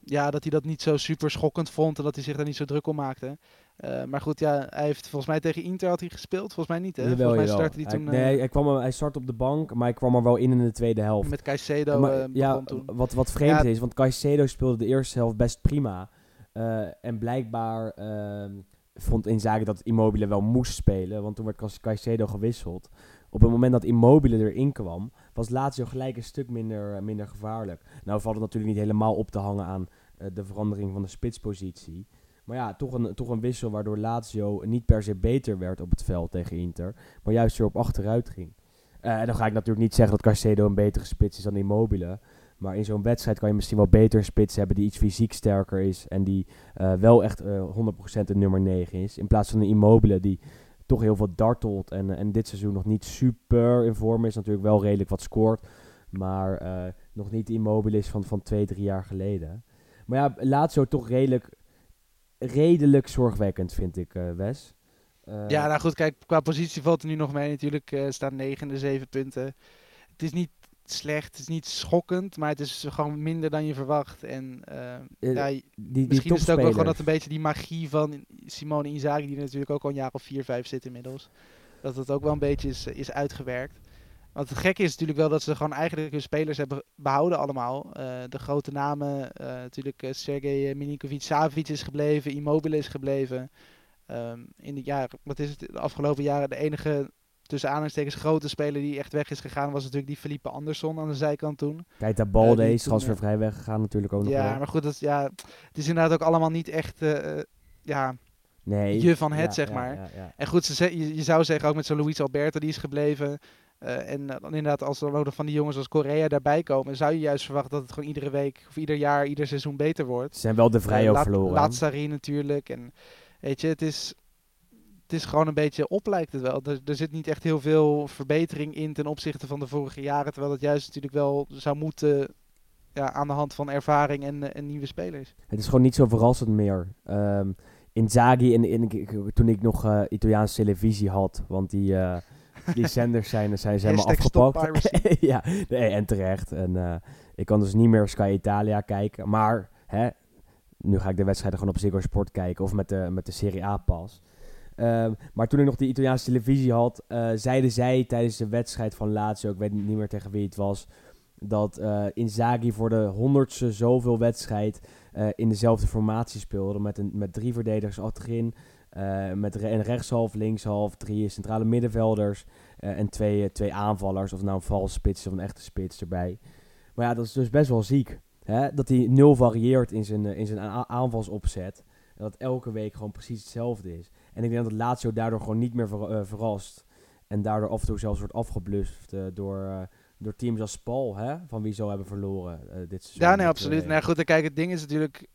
ja, dat hij dat niet zo super schokkend vond en dat hij zich daar niet zo druk om maakte. Uh, maar goed, ja, hij heeft volgens mij tegen Inter had hij gespeeld. Volgens mij niet, hè? Jawel, volgens mij startte hij toen... Hij, nee, uh, hij, kwam, hij startte op de bank, maar hij kwam er wel in in de tweede helft. met Caicedo Maar, eh, ja, toen. wat, wat vreemd Ja. is, want Caicedo speelde de eerste helft best prima. Eh, en blijkbaar ehm, vond Inzaghi dat Immobile wel moest spelen, want toen werd Caicedo gewisseld. Op het moment dat Immobile erin kwam, was Lazio gelijk een stuk minder, minder gevaarlijk. Nou valt het natuurlijk niet helemaal op te hangen aan eh, de verandering van de spitspositie. Maar ja, toch een, toch een wissel waardoor Lazio niet per se beter werd op het veld tegen Inter, maar juist weer op achteruit ging. Eh, en dan ga ik natuurlijk niet zeggen dat Caicedo een betere spits is dan Immobile. Maar in zo'n wedstrijd kan je misschien wel beter spits hebben die iets fysiek sterker is. En die eh, wel echt eh 100% een nummer 9 is. In plaats van een Immobile die toch heel veel dartelt. En, eh, en dit seizoen nog niet super in vorm is. Natuurlijk wel redelijk wat scoort. Maar eh, nog niet Immobile is van, van twee, drie jaar geleden. Maar ja, Lazio toch redelijk, redelijk zorgwekkend vind ik, eh, Wes. Eh, Ja, nou goed, kijk, qua positie valt er nu nog mee. Natuurlijk eh staan negende, zeven punten. Het is niet slecht, het is niet schokkend, maar het is gewoon minder dan je verwacht. En ja, die, die misschien is het ook wel gewoon dat een beetje die magie van Simone Inzaghi, die natuurlijk ook al een jaar of vier, vijf zit inmiddels, dat het ook wel een beetje is, is uitgewerkt. Want het gekke is natuurlijk wel dat ze gewoon eigenlijk hun spelers hebben behouden allemaal. Eh, de grote namen, eh, natuurlijk eh, Sergej Milinkovic-Savic is gebleven, Immobile is gebleven. Ehm, in de jaren, wat is het, de afgelopen jaren de enige tussen aanhalingstekens grote speler die echt weg is gegaan was natuurlijk die Felipe Anderson aan de zijkant toen. Keita Balde die is transfervrij weggegaan natuurlijk ook nog Ja, wel. maar goed, dat, ja, het is inderdaad ook allemaal niet echt ja, Nee. je van het, Ja, zeg ja, maar. ja. En goed, ze, ze- je, je zou zeggen ook met zo'n Luis Alberto, die is gebleven. Eh, en eh, dan inderdaad, als er nog van die jongens als Korea daarbij komen, zou je juist verwachten dat het gewoon iedere week of ieder jaar, ieder seizoen beter wordt. Ze zijn wel de vrij Eh, Laat- verloren. Laatsari natuurlijk. En weet je, het is, het is gewoon een beetje op lijkt het wel. Er, er zit niet echt heel veel verbetering in ten opzichte van de vorige jaren. Terwijl het juist natuurlijk wel zou moeten ja, aan de hand van ervaring en, en nieuwe spelers. Het is gewoon niet zo verrassend meer. Ehm Inzaghi, en, ik- toen ik nog Italiaanse televisie had, want die, die zenders zijn, zijn ze helemaal afgepakt. ja, nee, en terecht. En eh, ik kan dus niet meer Sky Italia kijken. Maar hè, nu ga ik de wedstrijden gewoon op Ziggo Sport kijken of met de, met de Serie A pas. Ehm, maar toen ik nog die Italiaanse televisie had, eh, zeiden zij tijdens de wedstrijd van Lazio, ik weet niet meer tegen wie het was, dat eh Inzaghi voor de honderdste zoveel wedstrijd eh, in dezelfde formatie speelde. Met, een, met drie verdedigers achterin, eh, met een rechtshalf, linkshalf, drie centrale middenvelders eh, en twee, eh, twee aanvallers. Of nou een valse spits of een echte spits erbij. Maar ja, dat is dus best wel ziek. Hè? Dat hij nul varieert in zijn, in zijn aanvalsopzet. En dat elke week gewoon precies hetzelfde is. En ik denk dat Lazio daardoor gewoon niet meer ver- verrast. En daardoor af en toe zelfs wordt afgeblust door, door teams als Spal, hè? van wie zo hebben verloren dit seizoen. Ja, nee, absoluut. Nou ja, goed, kijk, het ding is natuurlijk...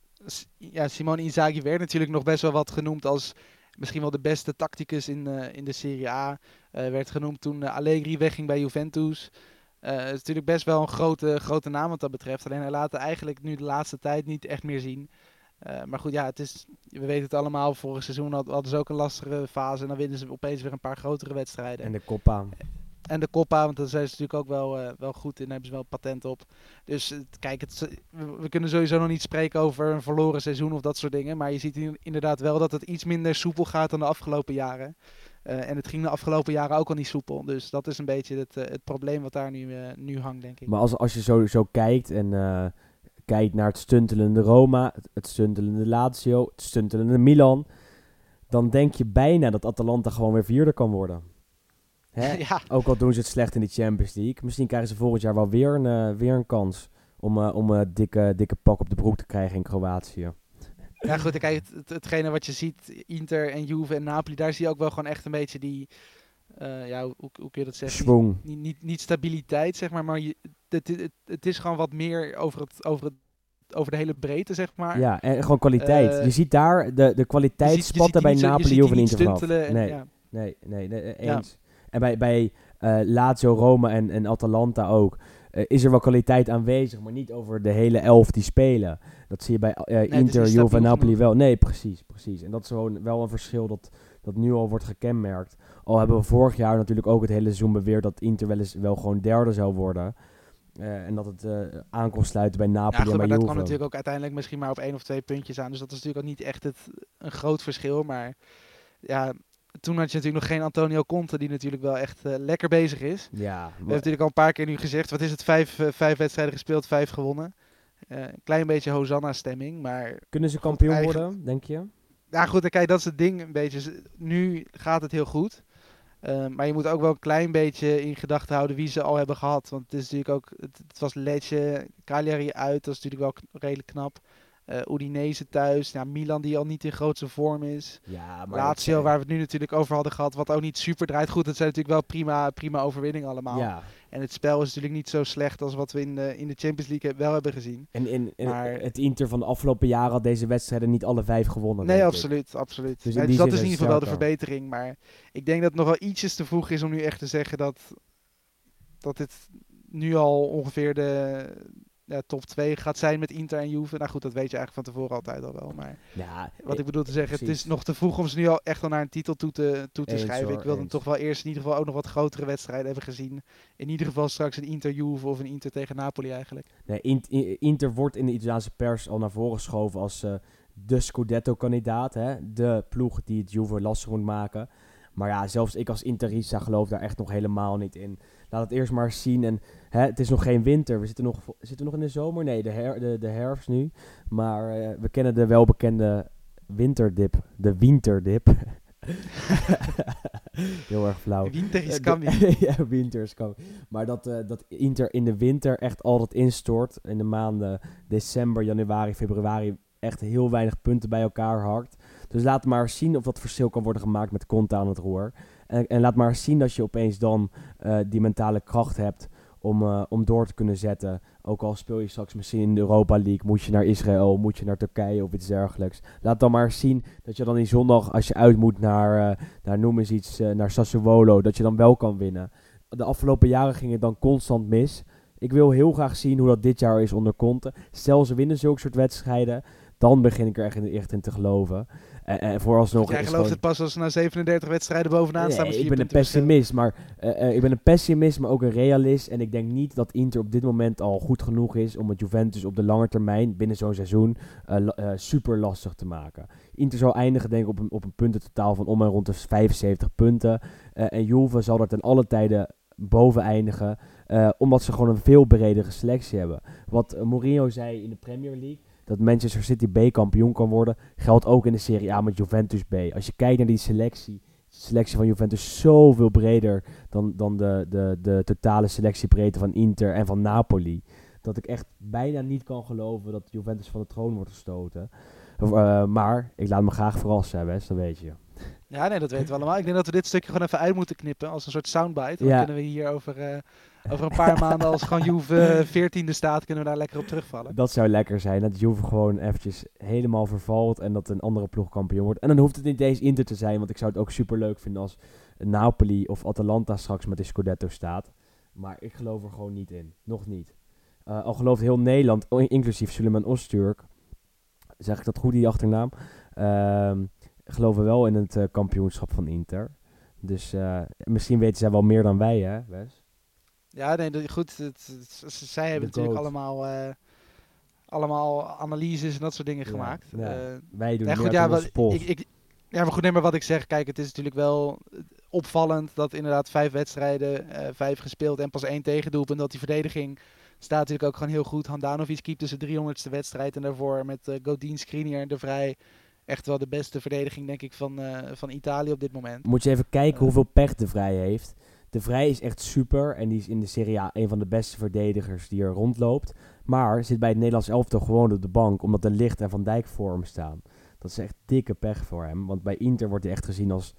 Ja, Simone Inzaghi werd natuurlijk nog best wel wat genoemd als misschien wel de beste tacticus in, eh, in de Serie A. Eh, werd genoemd toen eh, Allegri wegging bij Juventus. Het is natuurlijk best wel een grote, grote naam wat dat betreft. Alleen hij laat eigenlijk nu de laatste tijd niet echt meer zien. Maar goed, ja, het is, we weten het allemaal. Vorig seizoen had- hadden ze ook een lastige fase. En dan winnen ze opeens weer een paar grotere wedstrijden. En de Coppa. En de Coppa, want daar zijn ze natuurlijk ook wel, eh, wel goed in. Daar hebben ze wel patent op. Dus eh, kijk, het, is- we, kunnen sowieso nog niet spreken over een verloren seizoen of dat soort dingen. Maar je ziet in- inderdaad wel dat het iets minder soepel gaat dan de afgelopen jaren. Eh, en het ging de afgelopen jaren ook al niet soepel. Dus dat is een beetje het, eh, het probleem wat daar nu, eh, nu hangt, denk ik. Maar als, als je zo, zo kijkt en eh, kijkt naar het stuntelende Roma, het, stuntelende Lazio, het stuntelende Milan, dan denk je bijna dat Atalanta gewoon weer vierde kan worden. Hè? ja, Ook al doen ze het slecht in de Champions League. Misschien krijgen ze volgend jaar wel weer een, eh, weer een kans om, eh, om een dikke, dikke pak op de broek te krijgen in Kroatië. Ja, goed, kijk, het, het, hetgene wat je ziet, Inter en Juve en Napoli, daar zie je ook wel gewoon echt een beetje die, uh, ja, hoe, hoe, kun je dat zeggen? Niet, niet, niet, stabiliteit, zeg maar, maar je, het, het, het, is gewoon wat meer over, het, over, het, over de hele breedte, zeg maar. Ja, en gewoon kwaliteit. Uh, je ziet daar de, de kwaliteitsspatten bij Napoli Juve en Inter Nee, nee, nee, nee, eens. En bij, bij uh, Lazio, Roma en, en Atalanta ook. Uh, is er wel kwaliteit aanwezig, maar niet over de hele elf die spelen. Dat zie je bij uh, nee, Inter, Juve en Napoli wel. Nee, precies, precies. En dat is gewoon wel een verschil dat, dat nu al wordt gekenmerkt. Al hebben we vorig jaar natuurlijk ook het hele seizoen beweerd dat Inter wel eens wel gewoon derde zou worden. Uh, en dat het uh, aan kon sluiten bij Napoli ja, goed, en bij maar dat kwam natuurlijk ook uiteindelijk misschien maar op één of twee puntjes aan. Dus dat is natuurlijk ook niet echt het, een groot verschil. Maar ja, toen had je natuurlijk nog geen Antonio Conte, die natuurlijk wel echt uh, lekker bezig is. Ja, We hebben natuurlijk al een paar keer nu gezegd, wat is het, vijf, uh, vijf wedstrijden gespeeld, vijf gewonnen. Uh, een klein beetje Hosanna-stemming, maar... Kunnen ze kampioen worden, denk je? Ja goed, kijk, dat is het ding een beetje. Nu gaat het heel goed. maar je moet ook wel een klein beetje in gedachten houden wie ze al hebben gehad. Want het is natuurlijk ook, het, het was Letje, Cagliari uit, dat is natuurlijk wel redelijk knap. Uh, Udinese thuis. Ja, Milan die al niet in grootste vorm is. Ja, maar Lazio, waar we het nu natuurlijk over hadden gehad. Wat ook niet super draait. Goed, het zijn natuurlijk wel prima, prima overwinningen allemaal. Ja. En het spel is natuurlijk niet zo slecht als wat we in de, in de Champions League wel hebben gezien. En in, in maar, het Inter van de afgelopen jaren had deze wedstrijden niet alle vijf gewonnen. Nee, absoluut. absoluut. Dus, dus dat is in ieder geval wel de verbetering. Maar ik denk dat het nog wel ietsjes te vroeg is om nu echt te zeggen dat, dat dit nu al ongeveer de, ja, top 2 gaat zijn met Inter en Juve. Nou goed, dat weet je eigenlijk van tevoren altijd al wel. Maar ja, wat ik bedoel te zeggen, precies. het is nog te vroeg om ze nu al echt al naar een titel toe te, toe te schrijven. ik wil dan toch wel eerst in ieder geval ook nog wat grotere wedstrijden hebben gezien. In ieder geval straks een Inter Juve of een Inter tegen Napoli eigenlijk. Nee, Inter wordt in de Italiaanse pers al naar voren geschoven als uh, de Scudetto-kandidaat. De ploeg die het Juve lastig moet maken. Maar ja, zelfs ik als Interista geloof daar echt nog helemaal niet in. Laat het eerst maar zien. En hè, het is nog geen winter. We zitten nog, zitten nog in de zomer. Nee, de, her, de, de herfst nu. Maar uh, we kennen de welbekende winterdip. De winterdip. Heel erg flauw. Winter is coming. ja, winter is coming. Maar dat, uh, dat Inter in de winter echt altijd instort. In de maanden december, januari, februari echt heel weinig punten bij elkaar hakt. Dus laat maar zien of dat verschil kan worden gemaakt met Conte aan het roer. En, en laat maar zien dat je opeens dan uh, die mentale kracht hebt om, uh, om door te kunnen zetten. Ook al speel je straks misschien in de Europa League, moet je naar Israël, moet je naar Turkije of iets dergelijks. Laat dan maar zien dat je dan die zondag, als je uit moet naar, uh, naar noem eens iets, naar Sassuolo, dat je dan wel kan winnen. De afgelopen jaren ging het dan constant mis. Ik wil heel graag zien hoe dat dit jaar is onder Conte. Stel ze winnen zulke soort wedstrijden, dan begin ik er echt in, echt in te geloven. En, en vooralsnog... Jij gelooft het pas als ze na 37 wedstrijden bovenaan nee, staan ik ben een pessimist, maar uh, uh, ik ben een pessimist, maar ook een realist. En ik denk niet dat Inter op dit moment al goed genoeg is om het Juventus op de lange termijn, binnen zo'n seizoen, uh, super lastig te maken. Inter zal eindigen denk ik op een, op een puntentotaal van om en rond de 75 punten. en Juve zal er ten alle tijden boven eindigen, omdat ze gewoon een veel bredere selectie hebben. Wat Mourinho zei in de Premier League dat Manchester City B kampioen kan worden, geldt ook in de Serie A met Juventus B. Als je kijkt naar die selectie, de selectie van Juventus zoveel breder dan, dan de, de, de totale selectiebreedte van Inter en van Napoli. Dat ik echt bijna niet kan geloven dat Juventus van de troon wordt gestoten. Uh, maar ik laat me graag verrassen, Wes, dat weet je. Ja, nee, dat weten we allemaal. Ik denk dat we dit stukje gewoon even uit moeten knippen als een soort soundbite. Dan ja. kunnen we hier over, uh, over een paar maanden, als gewoon Juve 14e staat, kunnen we daar lekker op terugvallen. Dat zou lekker zijn, dat Juve gewoon eventjes helemaal vervalt en dat een andere ploeg kampioen wordt. En dan hoeft het niet eens Inter te zijn, want ik zou het ook super leuk vinden als Napoli of Atalanta straks met de Scudetto staat. Maar ik geloof er gewoon niet in. Nog niet. Uh, al gelooft heel Nederland, inclusief Suleiman Osturk, zeg ik dat goed, die achternaam, uh, geloven wel in het uh, kampioenschap van Inter. Dus uh, misschien weten zij wel meer dan wij, hè, Wes? Ja, nee, goed. Het, het, zij hebben natuurlijk allemaal, uh, allemaal analyses en dat soort dingen ja, gemaakt. Ja. wij doen ja, goed, ja, wat, ik, ik, ja, maar goed, neem maar wat ik zeg. Kijk, het is natuurlijk wel opvallend dat inderdaad vijf wedstrijden, vijf gespeeld en pas één tegendoelpunt. Dat die verdediging staat natuurlijk ook gewoon heel goed. Handanovic keept tussen de 300ste wedstrijd en daarvoor met uh, Godin, Skriniar, De Vrij echt wel de beste verdediging, denk ik, van, uh, van Italië op dit moment. Moet je even kijken uh, hoeveel pech De Vrij heeft. De Vrij is echt super en die is in de Serie A een van de beste verdedigers die er rondloopt. Maar zit bij het Nederlands elftal gewoon op de bank, omdat de Licht en Van Dijk voor hem staan. Dat is echt dikke pech voor hem, want bij Inter wordt hij echt gezien als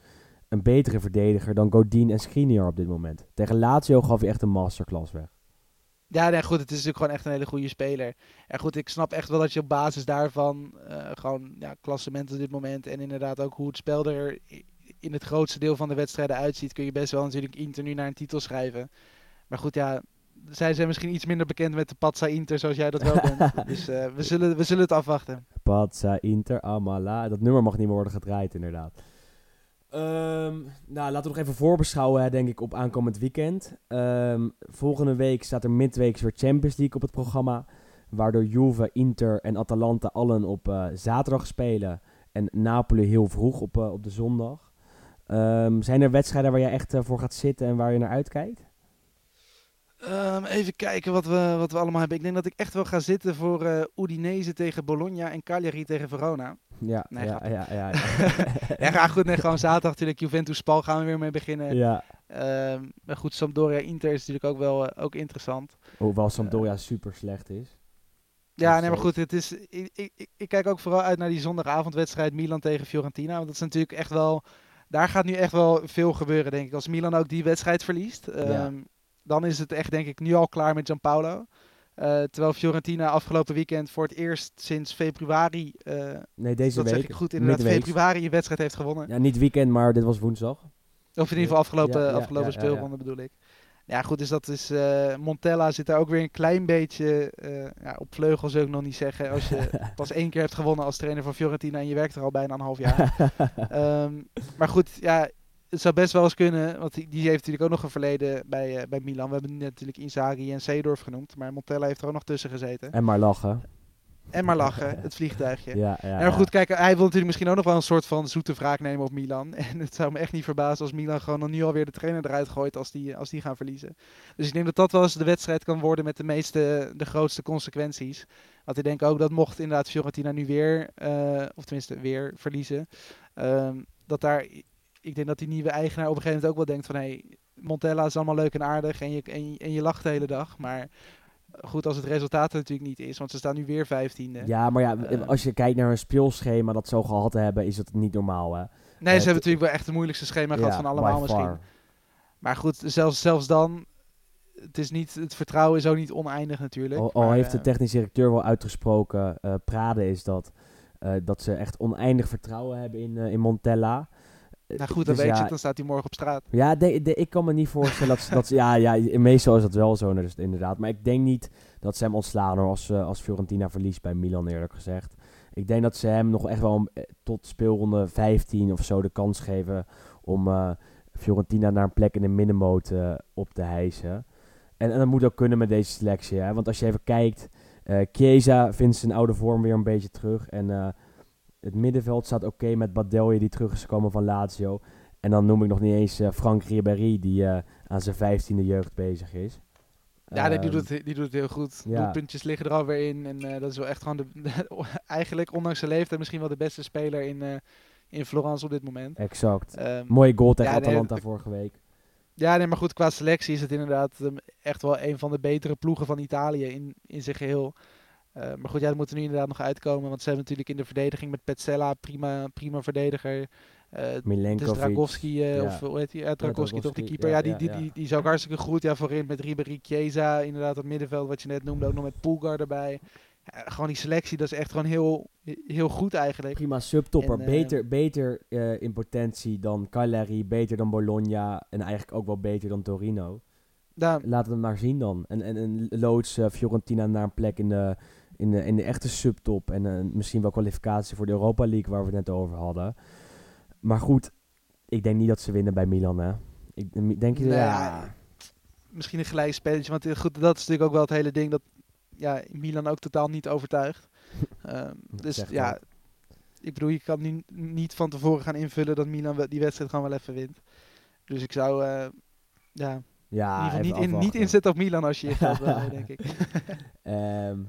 een betere verdediger dan Godin en Skriniar op dit moment. Tegen Lazio gaf hij echt een masterclass weg. Ja, nee, goed, het is natuurlijk gewoon echt een hele goede speler. En goed, ik snap echt wel dat je op basis daarvan uh, gewoon ja, klassement op dit moment en inderdaad ook hoe het spel er in het grootste deel van de wedstrijden uitziet, kun je best wel natuurlijk Inter nu naar een titel schrijven. Maar goed, ja, zij zijn misschien iets minder bekend met de Pazza Inter zoals jij dat wel bent. dus uh, we, zullen, we zullen het afwachten. Pazza Inter Amala. Dat nummer mag niet meer worden gedraaid, inderdaad. Um, nou, laten we nog even voorbeschouwen, denk ik, op aankomend weekend. Um, volgende week staat er midweeks weer Champions League op het programma. Waardoor Juve, Inter en Atalanta allen op uh, zaterdag spelen. En Napoli heel vroeg op, uh, op de zondag. Um, zijn er wedstrijden waar je echt uh, voor gaat zitten en waar je naar uitkijkt? Even kijken wat we, wat we allemaal hebben. Ik denk dat ik echt wel ga zitten voor Udinese tegen Bologna en Cagliari tegen Verona. Ja, nee, ja, ja, ja, ja. ja, ga goed. Nee, gewoon zaterdag natuurlijk Juventus Spal gaan we weer mee beginnen. Ja. Um, maar goed, Sampdoria Inter is natuurlijk ook wel uh, ook interessant. Hoewel Sampdoria uh, super slecht is. Ja, nee, maar goed, het is, ik, ik, ik, kijk ook vooral uit naar die zondagavondwedstrijd Milan tegen Fiorentina. Want dat is natuurlijk echt wel, daar gaat nu echt wel veel gebeuren, denk ik. Als Milan ook die wedstrijd verliest. Ja. Um, dan is het echt denk ik nu al klaar met Gianpaolo. Uh, terwijl Fiorentina afgelopen weekend voor het eerst sinds februari, uh, nee, deze dat week, zeg ik goed, inderdaad midweeks. februari je wedstrijd heeft gewonnen. Ja, niet weekend, maar dit was woensdag. Of in ieder geval afgelopen, Ja, ja, afgelopen ja, speelronde bedoel ik. Ja goed, dus dat is, uh, Montella zit daar ook weer een klein beetje, ja, op vleugel zou ik nog niet zeggen. Als je pas één keer hebt gewonnen als trainer van Fiorentina en je werkt er al bijna een half jaar. um, maar goed, ja, het zou best wel eens kunnen, want die, die heeft natuurlijk ook nog een verleden bij, uh, bij Milan. We hebben natuurlijk Inzaghi en Seedorf genoemd, maar Montella heeft er ook nog tussen gezeten. En maar lachen. En maar lachen, het vliegtuigje. Ja, ja, En goed, kijk, hij wil natuurlijk misschien ook nog wel een soort van zoete wraak nemen op Milan. En het zou me echt niet verbazen als Milan gewoon dan nu alweer de trainer eruit gooit als die, als die gaan verliezen. Dus ik denk dat dat wel eens de wedstrijd kan worden met de meeste, de grootste consequenties. Want ik denk ook dat mocht inderdaad Fiorentina nu weer, uh, of tenminste weer verliezen, um, dat daar ik denk dat die nieuwe eigenaar op een gegeven moment ook wel denkt van... hé, hey, Montella is allemaal leuk en aardig en je, en, je, en je lacht de hele dag. Maar goed, als het resultaat er natuurlijk niet is, want ze staan nu weer vijftiende. Ja, maar ja, Uh, als je kijkt naar een speelschema dat zo gehad hebben, is dat niet normaal, hè? Nee, ze hebben natuurlijk wel echt het moeilijkste schema gehad van allemaal misschien. far. Maar goed, zelfs, zelfs dan... Het, is niet, het vertrouwen is ook niet oneindig natuurlijk. Al, al maar, heeft de eh, technisch directeur wel uitgesproken, eh Prade is dat, eh, dat ze echt oneindig vertrouwen hebben in, eh, in Montella. Nou goed, dan Dus weet je ja, dan staat hij morgen op straat. Ja, de, de- ik kan me niet voorstellen dat, ze- dat ze... Ja, ja, meestal is dat wel zo dus inderdaad. Maar ik denk niet dat ze hem ontslaan hoor, als, eh, als Fiorentina verliest bij Milan eerlijk gezegd. Ik denk dat ze hem nog echt wel eh, tot speelronde 15 of zo de kans geven om eh, Fiorentina naar een plek in de middenmoot op te hijsen. En, en dat moet ook kunnen met deze selectie. Hè? Want als je even kijkt, Chiesa vindt zijn oude vorm weer een beetje terug. En het middenveld staat oké met Badelje die terug is gekomen van Lazio. En dan noem ik nog niet eens eh, Frank Ribéry die eh, aan zijn vijftiende jeugd bezig is. Ja, nee, die, Ehm, doet, het- die doet het heel goed. ja. Doelpuntjes liggen er alweer in. En eh, dat is wel echt gewoon de, eigenlijk, ondanks zijn leeftijd, misschien wel de beste speler in, eh, in Florence op dit moment. Exact. Ehm, Mooie goal tegen Ja, Atalanta vorige week. Ja, nee, maar goed, qua selectie is het inderdaad ehm, echt wel een van de betere ploegen van Italië in, in zijn geheel. Eh, maar goed, ja, dat moet er nu inderdaad nog uitkomen. Want ze hebben natuurlijk in de verdediging met Petzella, prima, prima verdediger. Is Milenkovic. Ja. of hoe heet die? Ja, Dragowski toch, die keeper. ja, Ja, die, die, die, die is ook hartstikke goed. Ja, voorin met Ribéry, Chiesa, inderdaad het middenveld wat je net noemde. Ook nog met Pulgar erbij. Gewoon die selectie, dat is echt gewoon heel, heel goed eigenlijk. Prima subtopper. En, beter beter in potentie dan Cagliari. Beter dan Bologna. En eigenlijk ook wel beter dan Torino. Laten we het maar zien dan. En, en, en loods Fiorentina naar een plek in de, in de, in de echte subtop. En eh, misschien wel kwalificatie voor de Europa League waar we het net over hadden. Maar goed, ik denk niet dat ze winnen bij Milan, hè. Ik, denk je, ja. misschien een gelijk spelletje. Want eh, goed, dat is natuurlijk ook wel het hele ding dat ja, Milan ook totaal niet overtuigt. Ehm, dus ja, ik bedoel, je kan nu niet van tevoren gaan invullen dat Milan die wedstrijd gewoon wel even wint. Dus ik zou eh, ja, Ja, niet, in, niet inzetten op Milan als je je geld wil, denk ik. Ehm,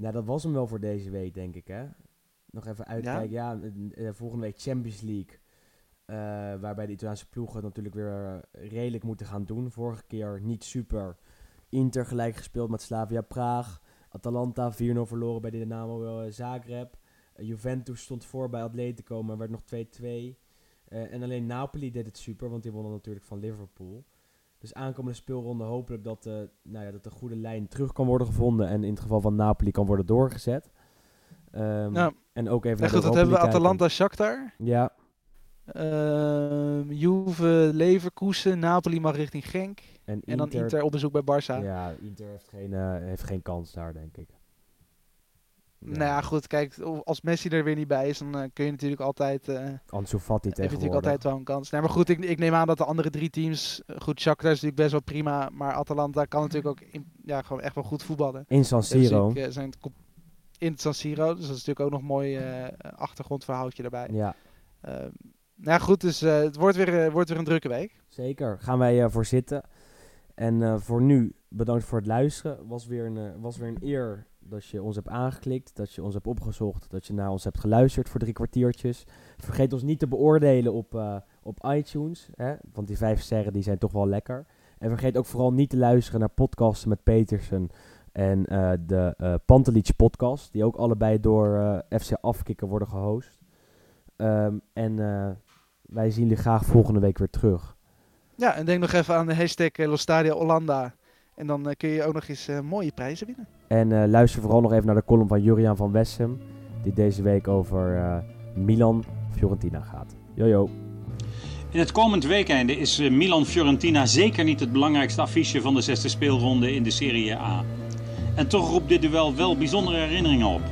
nou, dat was hem wel voor deze week, denk ik, hè. Nog even uitkijken. Ja, eh, eh, volgende week Champions League. eh, waarbij de Italiaanse ploegen natuurlijk weer eh, redelijk moeten gaan doen. Vorige keer niet super. Inter gelijk gespeeld met Slavia Praag. Atalanta 4-0 verloren bij Dynamo uh, Zagreb. Juventus stond voor bij Atletico, maar werd nog 2-2. en alleen Napoli deed het super, want die wonnen natuurlijk van Liverpool. Dus aankomende speelronde hopelijk dat, uh, nou ja, dat de goede lijn terug kan worden gevonden. En in het geval van Napoli kan worden doorgezet. Um, ja. En ook even. En goed, dat hebben we Atalanta Shakhtar. Ja. Uh, Juve, Leverkusen, Napoli mag richting Genk. En, en dan Inter op bezoek bij Barça. Ja, Inter heeft geen, uh, heeft geen kans daar, denk ik. Nou ja, goed, kijk, als Messi er weer niet bij is, dan uh, kun je natuurlijk altijd... Uh, Ansu Fati Heb je natuurlijk altijd wel een kans. Nee, maar goed, ik, ik neem aan dat de andere drie teams... Goed, Shakhtar is natuurlijk best wel prima, maar Atalanta kan natuurlijk ook in, ja, gewoon echt wel goed voetballen. In San Siro. Dus, uh, zijn in San Siro, dus dat is natuurlijk ook nog een mooi achtergrondverhaaltje erbij. Ja. Ehm, nou ja, goed, dus het wordt weer, wordt weer een drukke week. Zeker, gaan wij voor zitten. En voor nu, bedankt voor het luisteren. Was weer een, was weer een eer dat je ons hebt aangeklikt, dat je ons hebt opgezocht, dat je naar ons hebt geluisterd voor drie kwartiertjes. Vergeet ons niet te beoordelen op, uh, op iTunes, hè, want die vijf sterren die zijn toch wel lekker. En vergeet ook vooral niet te luisteren naar podcasten met Petersen en uh, de uh, Pantelich podcast, die ook allebei door FC Afkikken worden gehost. Um, en wij zien jullie graag volgende week weer terug. Ja, en denk nog even aan de hashtag Lostadia Hollanda. En dan kun je ook nog eens mooie prijzen winnen. En uh, luister vooral nog even naar de column van Juriaan van Wessem. Die deze week over uh, Milan Fiorentina gaat. Jojo. In het komend weekende is uh, Milan-Fiorentina zeker niet het belangrijkste affiche van de zesde speelronde in de Serie A. En toch roept dit duel wel bijzondere herinneringen op.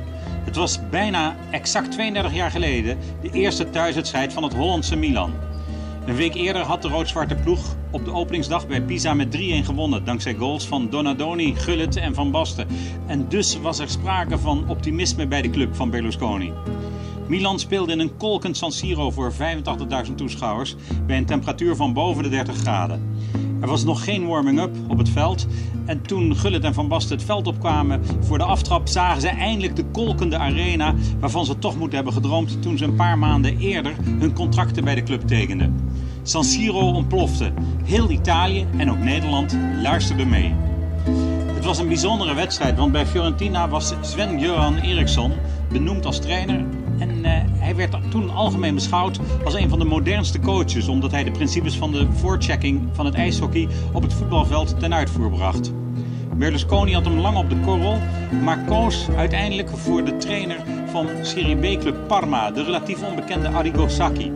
Het was bijna exact 32 jaar geleden de eerste thuiswedstrijd van het Hollandse Milan. Een week eerder had de rood-zwarte ploeg op de openingsdag bij Pisa met 3-1 gewonnen. Dankzij goals van Donadoni, Gullit en Van Basten. En dus was er sprake van optimisme bij de club van Berlusconi. Milan speelde in een kolkend San Siro voor 85.000 toeschouwers bij een temperatuur van boven de 30 graden. Er was nog geen warming-up op het veld. En toen Gullit en Van Basten het veld opkwamen voor de aftrap, zagen ze eindelijk de kolkende arena waarvan ze toch moeten hebben gedroomd toen ze een paar maanden eerder hun contracten bij de club tekenden. San Siro ontplofte. Heel Italië en ook Nederland luisterden mee. Het was een bijzondere wedstrijd, want bij Fiorentina was Sven-Göran Eriksson benoemd als trainer. En uh, hij werd toen algemeen beschouwd als een van de modernste coaches, omdat hij de principes van de voorchecking van het ijshockey op het voetbalveld ten uitvoer bracht. Berlusconi had hem lang op de korrel, maar koos uiteindelijk voor de trainer van Serie B-club Parma, de relatief onbekende Arrigo Sacchi.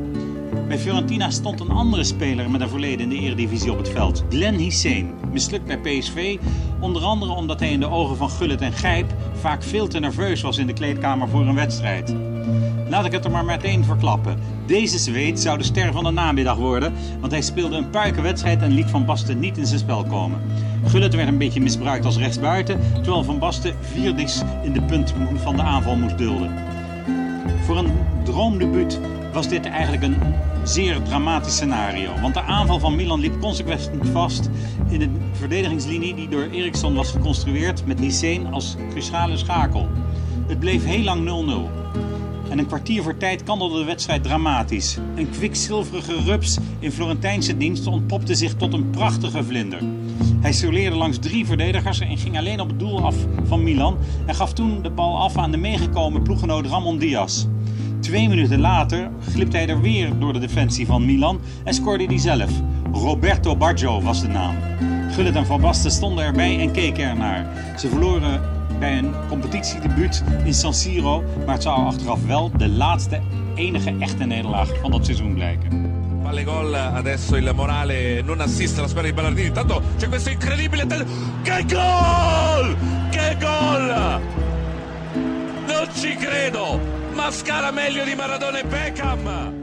Bij Fiorentina stond een andere speler met een verleden in de eredivisie op het veld. Glenn Hisseen. Mislukt bij PSV, onder andere omdat hij in de ogen van Gullit en Gijp vaak veel te nerveus was in de kleedkamer voor een wedstrijd. Laat ik het er maar meteen verklappen. Deze Zweed zou de ster van de namiddag worden, want hij speelde een puikenwedstrijd en liet Van Basten niet in zijn spel komen. Gullit werd een beetje misbruikt als rechtsbuiten, terwijl Van Basten vierdies in de punt van de aanval moest dulden. Voor een droomdebuut was dit eigenlijk een zeer dramatisch scenario. Want de aanval van Milan liep consequent vast in de verdedigingslinie die door Eriksson was geconstrueerd met Hysén als cruciale schakel. Het bleef heel lang 0-0. En een kwartier voor tijd kandelde de wedstrijd dramatisch. Een kwikzilverige rups in Florentijnse dienst ontpopte zich tot een prachtige vlinder. Hij soleerde langs drie verdedigers en ging alleen op het doel af van Milan en gaf toen de bal af aan de meegekomen ploeggenoot Ramon Diaz. Twee minuten later glipte hij er weer door de defensie van Milan en scoorde hij zelf. Roberto Baggio was de naam. Gullit en Van Basten stonden erbij en keken ernaar. Ze verloren bij een competitiedebuut in San Siro, maar het zou achteraf wel de laatste enige echte nederlaag van dat seizoen blijken. Palle gol, adesso il morale non assiste alla squadra di Ballardini. Intanto c'è questo incredibile. Che gol! Che gol! Non ci credo! Ma scala meglio di Maradona e Beckham!